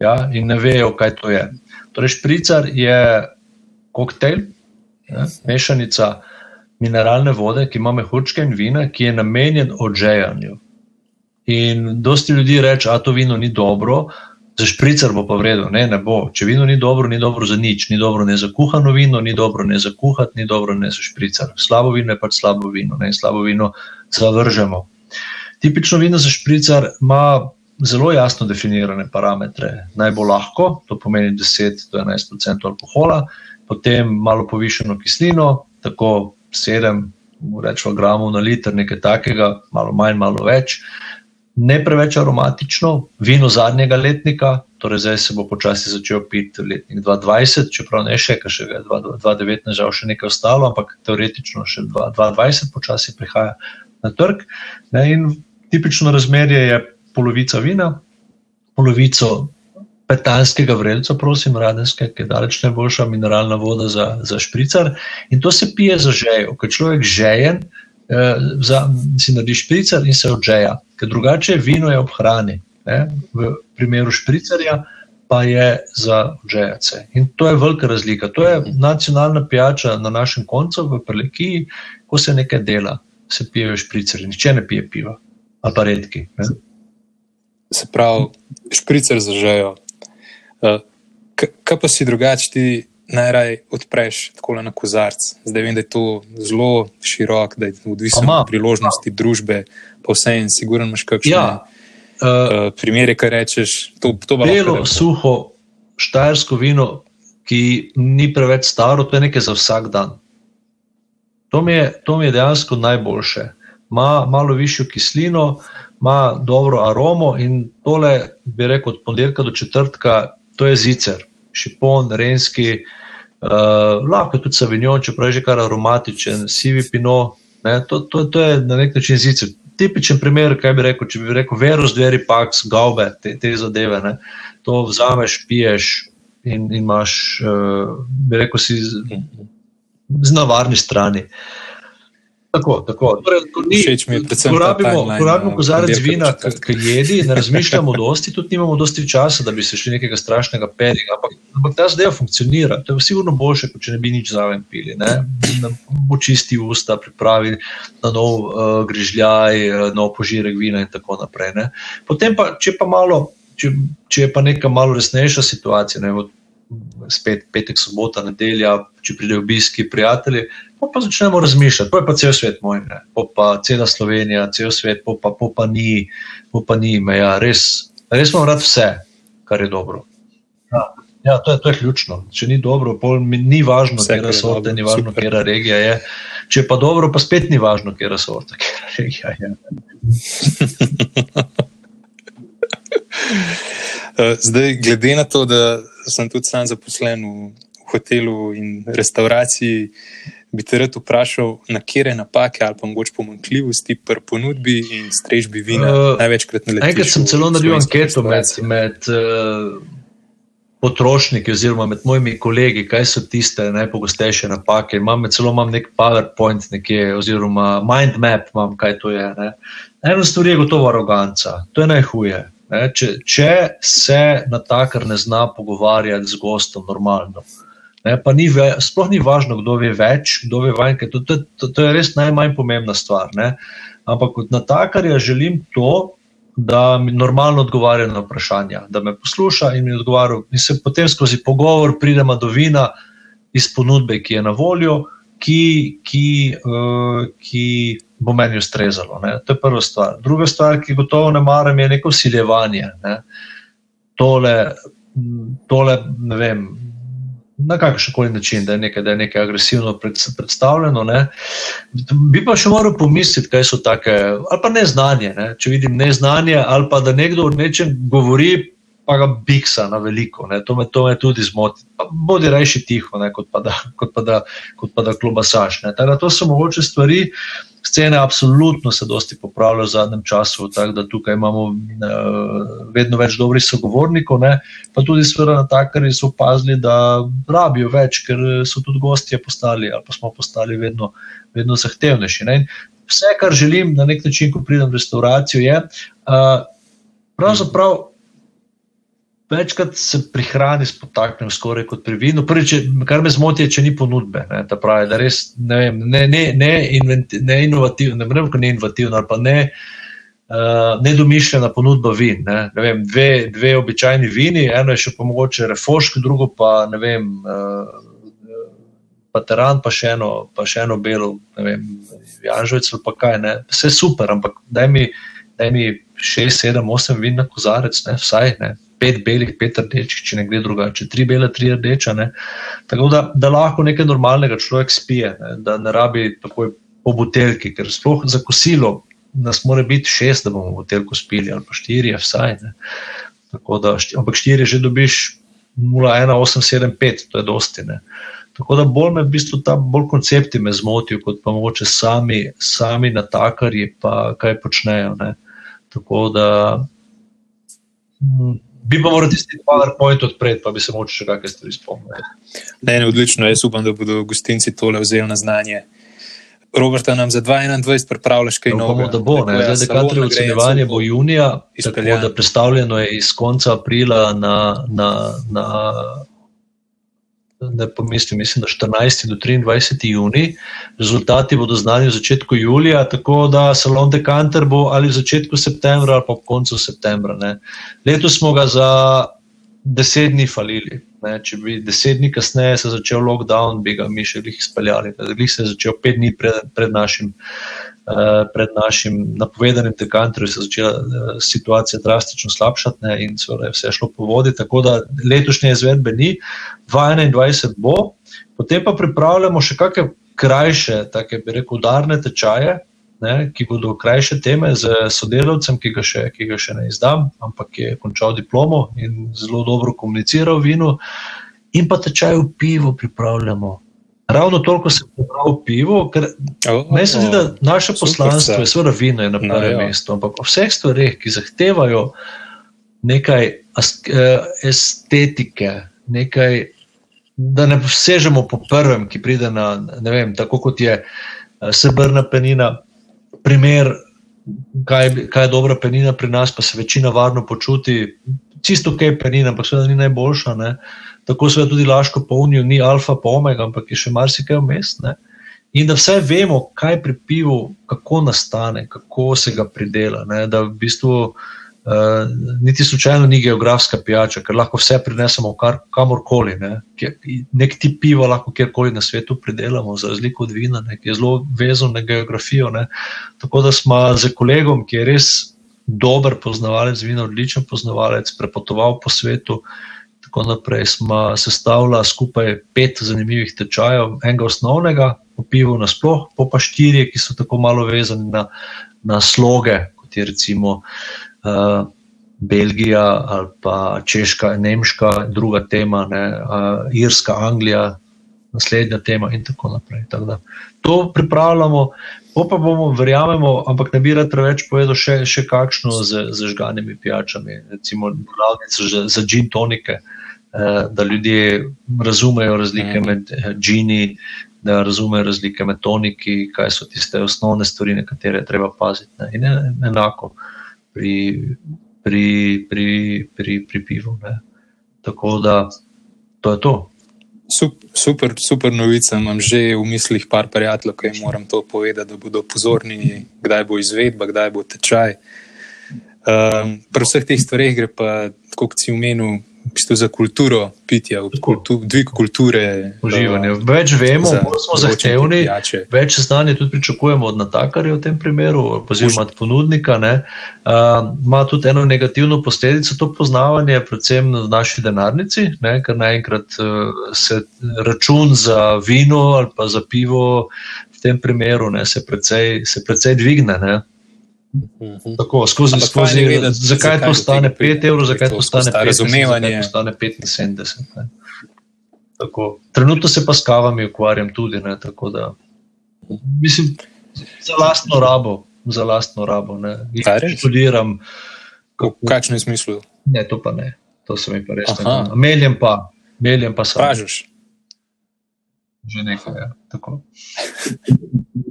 Ja, in ne vejo, kaj to je. Torej, špricer je koktejl, ja, mešanica mineralne vode, ki ima mehurčke in vina, ki je namenjen odžejanju. In dosti ljudi reče, da to vino ni dobro, Za špricer bo pa vredno, ne, ne bo. Če vino ni dobro, ni dobro za nič, ni dobro ne za kuhano vino, ni dobro ne za kuhati, ni dobro ne za špricer. Slabo vino je pač slabo vino, ne, slabo vino zavržemo. Tipično vino za špricer ima zelo jasno definirane parametre. Naj bo lahko, to pomeni 10 do 11 odstotkov alkohola, potem malo povišeno kislino, tako 7 rečemo, gramov na liter, nekaj takega, malo manj, malo več ne preveč aromatično, vino zadnjega letnika, torej zdaj se bo počasi začel piti letnik 2020, čeprav ne še, ker še je 2019, žal še nekaj ostalo, ampak teoretično še 2020 počasi prihaja na trg. Ne, in tipično razmerje je polovica vina, polovico petanskega vrelca, prosim, radenske, ki je daleč najboljša mineralna voda za, za špricar. In to se pije za žejo, ker človek žejen, za, si naredi špricar in se odžeja ker drugače vino je ob hrani. Ne? V primeru špricerja pa je za odžejace. In to je velika razlika. To je nacionalna pijača na našem koncu, v Prelekiji, ko se nekaj dela, se pijejo špricerji, nihče ne pije piva, ali pa redki. Ne? Se pravi, špricer zažejo. Uh, kaj pa si drugače ti? Najraje odpreš tako na kozarc. Zdaj vem, da je to zelo širok, da je odvisno od priložnosti družbe, pa vse en, siguren imaš kakšne ja, uh, primere, kaj rečeš. To, to belo, suho, štajersko vino, ki ni preveč staro, to je nekaj za vsak dan. To mi je, to mi je dejansko najboljše. Ma malo višjo kislino, ima dobro aromo in tole, bi rekel, od ponedeljka do četrtka, to je zicer šipon, renski, uh, lahko tudi savignon, čeprav je že kar aromatičen, sivi pino. To, to, to je na nek način zicer. Tipičen primer, kaj bi rekel, če bi rekel, verus, dveri, paks, gaube, te, te zadeve. Ne? To vzameš, piješ in, in imaš, uh, bi rekel, si z, z navarni strani. Uh, Tako, tako. Torej, ni, ko rabimo, ko rabimo kozarec vina, ki jedi, ne razmišljamo dosti, tudi nimamo dosti časa, da bi se še nekaj strašnega peli. Ampak, ampak ta zdaj funkcionira. To je sigurno boljše, kot če ne bi nič zraven pili. Bo čisti usta, pripravi na nov uh, grižljaj, uh, nov požirek vina in tako naprej. Ne. Potem pa, če pa malo. Če, če je pa neka malo resnejša situacija, ne, spet petek, sobota, nedelja, če pridejo obiski, prijatelji, pa, pa začnemo razmišljati, pa je pa cel svet moj, ne? pa cela Slovenija, cel svet, pa, pa, pa, pa ni, pa, pa ni meja. Res, res imam rad vse, kar je dobro. Ja, ja to, je, to je ključno. Če ni dobro, pol, ni važno, kje je sorte, ni važno, kje je regija. Je. Če je pa dobro, pa spet ni važno, kje je sorte, kje je regija. Je. Eh, zdaj, glede na to, da sem tudi sam zaposlen v hotelu in restauraciji, bi te rad vprašal, na kere napake ali pa mogoče pomankljivosti pri ponudbi in strežbi vina uh, največkrat na leto. Enkrat sem celo naredil anketo med, med uh, potrošniki oziroma med mojimi kolegi, kaj so tiste najpogostejše napake. Imam celo imam nek PowerPoint nekje, oziroma mind map, imam, kaj to je. Ne. Eno stvar je gotovo aroganca, to je najhuje. Ne, če, če se na takr ne zna pogovarjati z gostom normalno. Ne, pa ni ve, sploh ni važno, kdo ve več, kdo ve manj, to, to, to, to je res najmanj pomembna stvar. Ne. Ampak kot na takarja želim to, da mi normalno odgovarja na vprašanja, da me posluša in mi odgovarja. In se potem skozi pogovor pridemo do vina iz ponudbe, ki je na voljo, ki, ki, uh, ki bo meni ustrezalo. Ne. To je prva stvar. Druga stvar, ki gotovo ne maram, je neko usiljevanje. Ne. Tole, tole, ne vem. Na kakršen koli način, da je nekaj, da je nekaj agresivno predstavljeno. Ne. Bi pa še moral pomisliti, kaj so take, ali pa neznanje. Ne. Če vidim neznanje, ali pa da nekdo o nečem govori, pa ga biksa na veliko. To me, to me tudi zmoti. Bodi rajši tiho, ne, kot, pa da, kot, pa da, kot pa da klobasaš. To so mogoče stvari. Scene absolutno se dosti popravljajo v zadnjem času, tako da tukaj imamo uh, vedno več dobrih sogovornikov, ne? pa tudi sveda na takari so opazili, da rabijo več, ker so tudi gostje postali ali pa smo postali vedno, vedno zahtevnejši. Ne? Vse, kar želim na nek način, ko pridem v restauracijo, je uh, pravzaprav večkrat se pri hrani spotaknem skoraj kot pri vinu. Prvič, kar me zmoti, je, če ni ponudbe. Ne, pravi, da res ne, vem, ne, ne, ne, inventi, ne inovativno, ne vem, ne inovativno ali pa ne. Uh, Nedomišljena ponudba vin. Ne. Ne vem, dve, dve običajni vini, eno je še pa mogoče refošk, drugo pa ne vem, uh, pateran, pa še eno, pa še eno belo, ne vem, Janžovec ali pa kaj. Ne. Vse super, ampak daj mi, daj mi šest, sedem, osem vin na kozarec, ne, vsaj ne, pet belih, pet rdečih, če ne gre drugače, tri bele, tri rdeča. Ne. Tako da, da lahko nekaj normalnega človek spije, ne. da ne rabi takoj po buteljki, ker sploh za kosilo nas mora biti šest, da bomo buteljko spili, ali pa štiri, vsaj. Ne. Tako da, ampak štiri že dobiš 0,1875, to je dosti. Ne. Tako da bolj me v bistvu ta bolj koncepti me zmotijo, kot pa mogoče sami, sami natakarji, pa kaj počnejo. Ne. Tako da. Bi pa moral tisti PowerPoint odpreti, pa bi se moče še kakšne stvari spomniti. Ne, ne, odlično. Jaz upam, da bodo gostinci tole vzeli na znanje. Roberta nam za 2021 pripravljaš kaj novega. Da bo. Zdaj, kadri ocenjevanje bo junija, tako da predstavljeno je iz konca aprila na, na, na ne pomislim, mislim, da 14. do 23. juni. Rezultati bodo znani v začetku julija, tako da salon Dekanter bo ali v začetku septembra ali pa v koncu septembra. Ne. Letos smo ga za deset dni falili. Ne. Če bi deset dni kasneje se začel lockdown, bi ga mi še jih izpeljali. Zdaj se je začel pet dni pred, pred našim. Eh, pred našim napovedanim dekanterjem se je začela eh, situacija drastično slabšati ne, in je vse šlo po vodi. Tako da letošnje izvedbe ni, 2021 bo, potem pa pripravljamo še kakšne krajše, tako bi rekel, udarne tečaje. Ne, ki bodo krajše teme z sodelavcem, ki ga, še, ki ga še ne izdam, ampak je končal diplomo in zelo dobro komuniciral v vinu, in pa tečaj v pivu pripravljamo, Ravno toliko se pravi pivo, ker oh, meni se zdi, da naše poslanstvo je seveda vino je na no, prvem no, mestu, ampak o vseh stvareh, ki zahtevajo nekaj eh, estetike, nekaj, da ne vsežemo po prvem, ki pride na, ne vem, tako kot je eh, srebrna penina, primer, kaj, kaj je dobra penina pri nas, pa se večina varno počuti, čisto kaj penina, ampak seveda ni najboljša. Ne? Tako se tudi lahko polnijo, ni alfa, pa omega, ampak je še marsikaj vmes. In da vse vemo, kaj pri pivu, kako nastane, kako se ga pridela. Ne? Da v bistvu uh, niti slučajno ni geografska pijača, ker lahko vse prinesemo kar, kamorkoli. Ne? Nek ti pivo lahko kjerkoli na svetu pridelamo, za razliko od vina, ne? ki je zelo vezan na geografijo. Ne? Tako da smo z kolegom, ki je res dober poznavalec vina, odličen poznavalec, prepotoval po svetu tako naprej, smo sestavili skupaj pet zanimivih tečajev, enega osnovnega, po pivu nasploh, pa pa štirje, ki so tako malo vezani na, na sloge, kot je recimo uh, Belgija ali pa Češka, Nemška, druga tema, ne, uh, Irska, Anglija, naslednja tema in tako naprej. Tako da, to pripravljamo. Pa bomo, verjamemo, ampak ne bi rad preveč povedal, še, še kakšno z zažganimi pijačami, recimo za, za gin tonike. Uh, da ljudje razumejo razlike mhm. med eh, džini, da razumejo razlike med toniki, kaj so tiste osnovne stvari, na katere treba paziti. Ne. In enako pri, pri, pri, pri, pri pivu. Ne. Tako da to je to. Super, super novica. Imam že v mislih par prijateljev, ki jim moram to povedati, da bodo pozorni, kdaj bo izvedba, kdaj bo tečaj. Um, pri vseh teh stvareh gre pa, kot si umenil, v bistvu za kulturo pitja, kultu, dvig kulture. Uživanje. Več vemo, bolj smo zahtevni, več znanja tudi pričakujemo od natakarja v tem primeru, oziroma od ponudnika. Ima uh, tudi eno negativno posledico to poznavanje, predvsem na naši denarnici, ne? ker naenkrat uh, se račun za vino ali pa za pivo v tem primeru ne, se, precej, se precej dvigne. Ne? Mhm. Tako, skozi skozi vedeti, zakaj to stane 5 evrov, zakaj to stane 5 razumevanje. Zakaj to stane 75. Tako, trenutno se pa s kavami ukvarjam tudi. Ne, da, mislim, za lastno rabo. Za lastno rabo. Študiram. V kakšnem smislu? Ne, to pa ne. To se mi pa res ne. Meljem pa, meljem pa sam. Pražiš. Že nekaj, ja. Tako.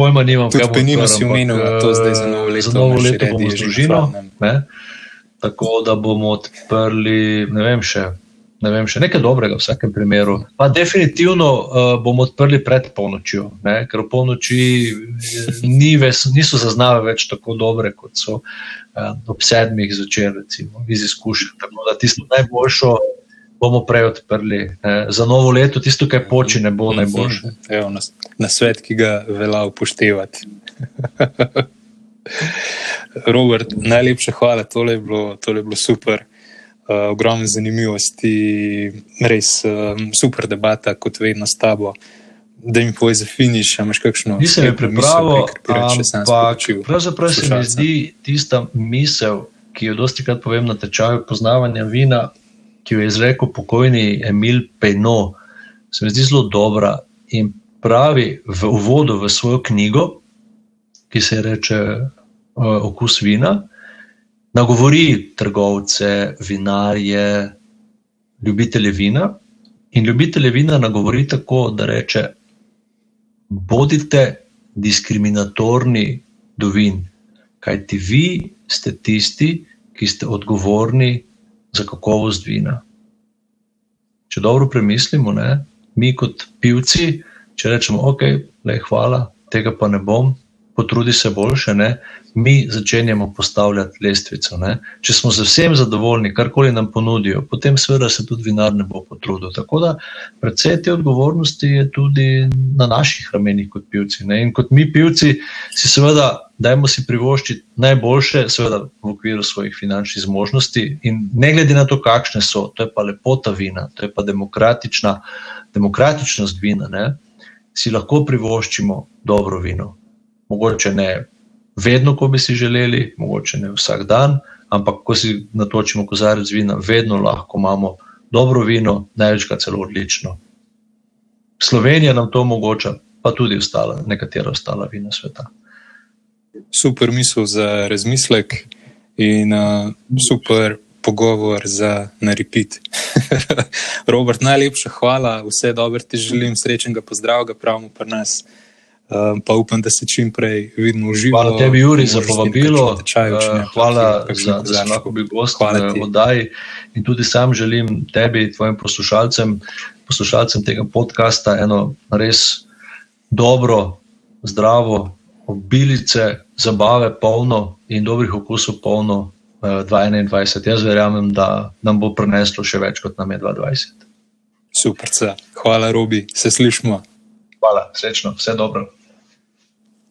Pojma nimam, kako je to. Si omenil, da to zdaj za novo leto. Za novo leto bomo z družino. Tako da bomo odprli, ne vem še. Ne vem, še nekaj dobrega v vsakem primeru. Pa definitivno uh, bomo odprli pred polnočjo, ne? ker v polnoči ni ves, niso zaznave več tako dobre, kot so uh, ob sedmih zvečer, recimo, iz izkušenj. Tako da tisto najboljšo bomo prej odprli. Ne. Za novo leto tisto, kar poči, ne bo najboljše. Evo, na, na svet, ki ga velja upoštevati. Robert, najlepša hvala, tole je bilo, tole je bilo super. Uh, ogromne zanimivosti, res um, super debata, kot vedno s tabo. Da mi povej za finiš, imaš kakšno misel? Nisem je pripravil, ampak pravzaprav se mi zdi tista misel, ki jo dosti krat povem na tečaju poznavanja vina, ki jo je izrekel pokojni Emil Pejno, se mi zdi zelo dobra in pravi v uvodu v svojo knjigo, ki se reče uh, Okus vina, nagovori trgovce, vinarje, ljubitelje vina. In ljubitelje vina nagovori tako, da reče: Bodite diskriminatorni do vin, kajti vi ste tisti, ki ste odgovorni za kakovost vina. Če dobro premislimo, ne, mi kot pivci, če rečemo, ok, le hvala, tega pa ne bom, potrudi se boljše, ne, mi začenjamo postavljati lestvico. Ne. Če smo z vsem zadovoljni, karkoli nam ponudijo, potem seveda se tudi vinar ne bo potrudil. Tako da predvsej te odgovornosti je tudi na naših ramenih kot pivci. Ne. In kot mi pivci si seveda dajmo si privoščiti najboljše, seveda v okviru svojih finančnih zmožnosti in ne glede na to, kakšne so, to je pa lepota vina, to je pa demokratična, demokratičnost vina, ne, si lahko privoščimo dobro vino mogoče ne vedno, ko bi si želeli, mogoče ne vsak dan, ampak ko si natočimo kozarec vina, vedno lahko imamo dobro vino, največkrat celo odlično. Slovenija nam to omogoča, pa tudi ostala, nekatera ostala vina sveta. Super misel za razmislek in uh, super pogovor za naripit. Robert, najlepša hvala, vse dobro ti želim, srečnega pozdrav, pravimo pri nas. Um, pa upam, da se čim prej vidimo v živo. Hvala tebi, Juri, za povabilo. Tečaj, uh, hvala, za, lahko bil gost v oddaji. In tudi sam želim tebi, tvojim poslušalcem, poslušalcem tega podcasta, eno res dobro, zdravo, obilice, zabave, polno in dobrih okusov, polno uh, 2021. Jaz verjamem, da nam bo preneslo še več kot nam je 2020. Super, hvala, Robi, se slišmo. Hvala, srečno, vse dobro.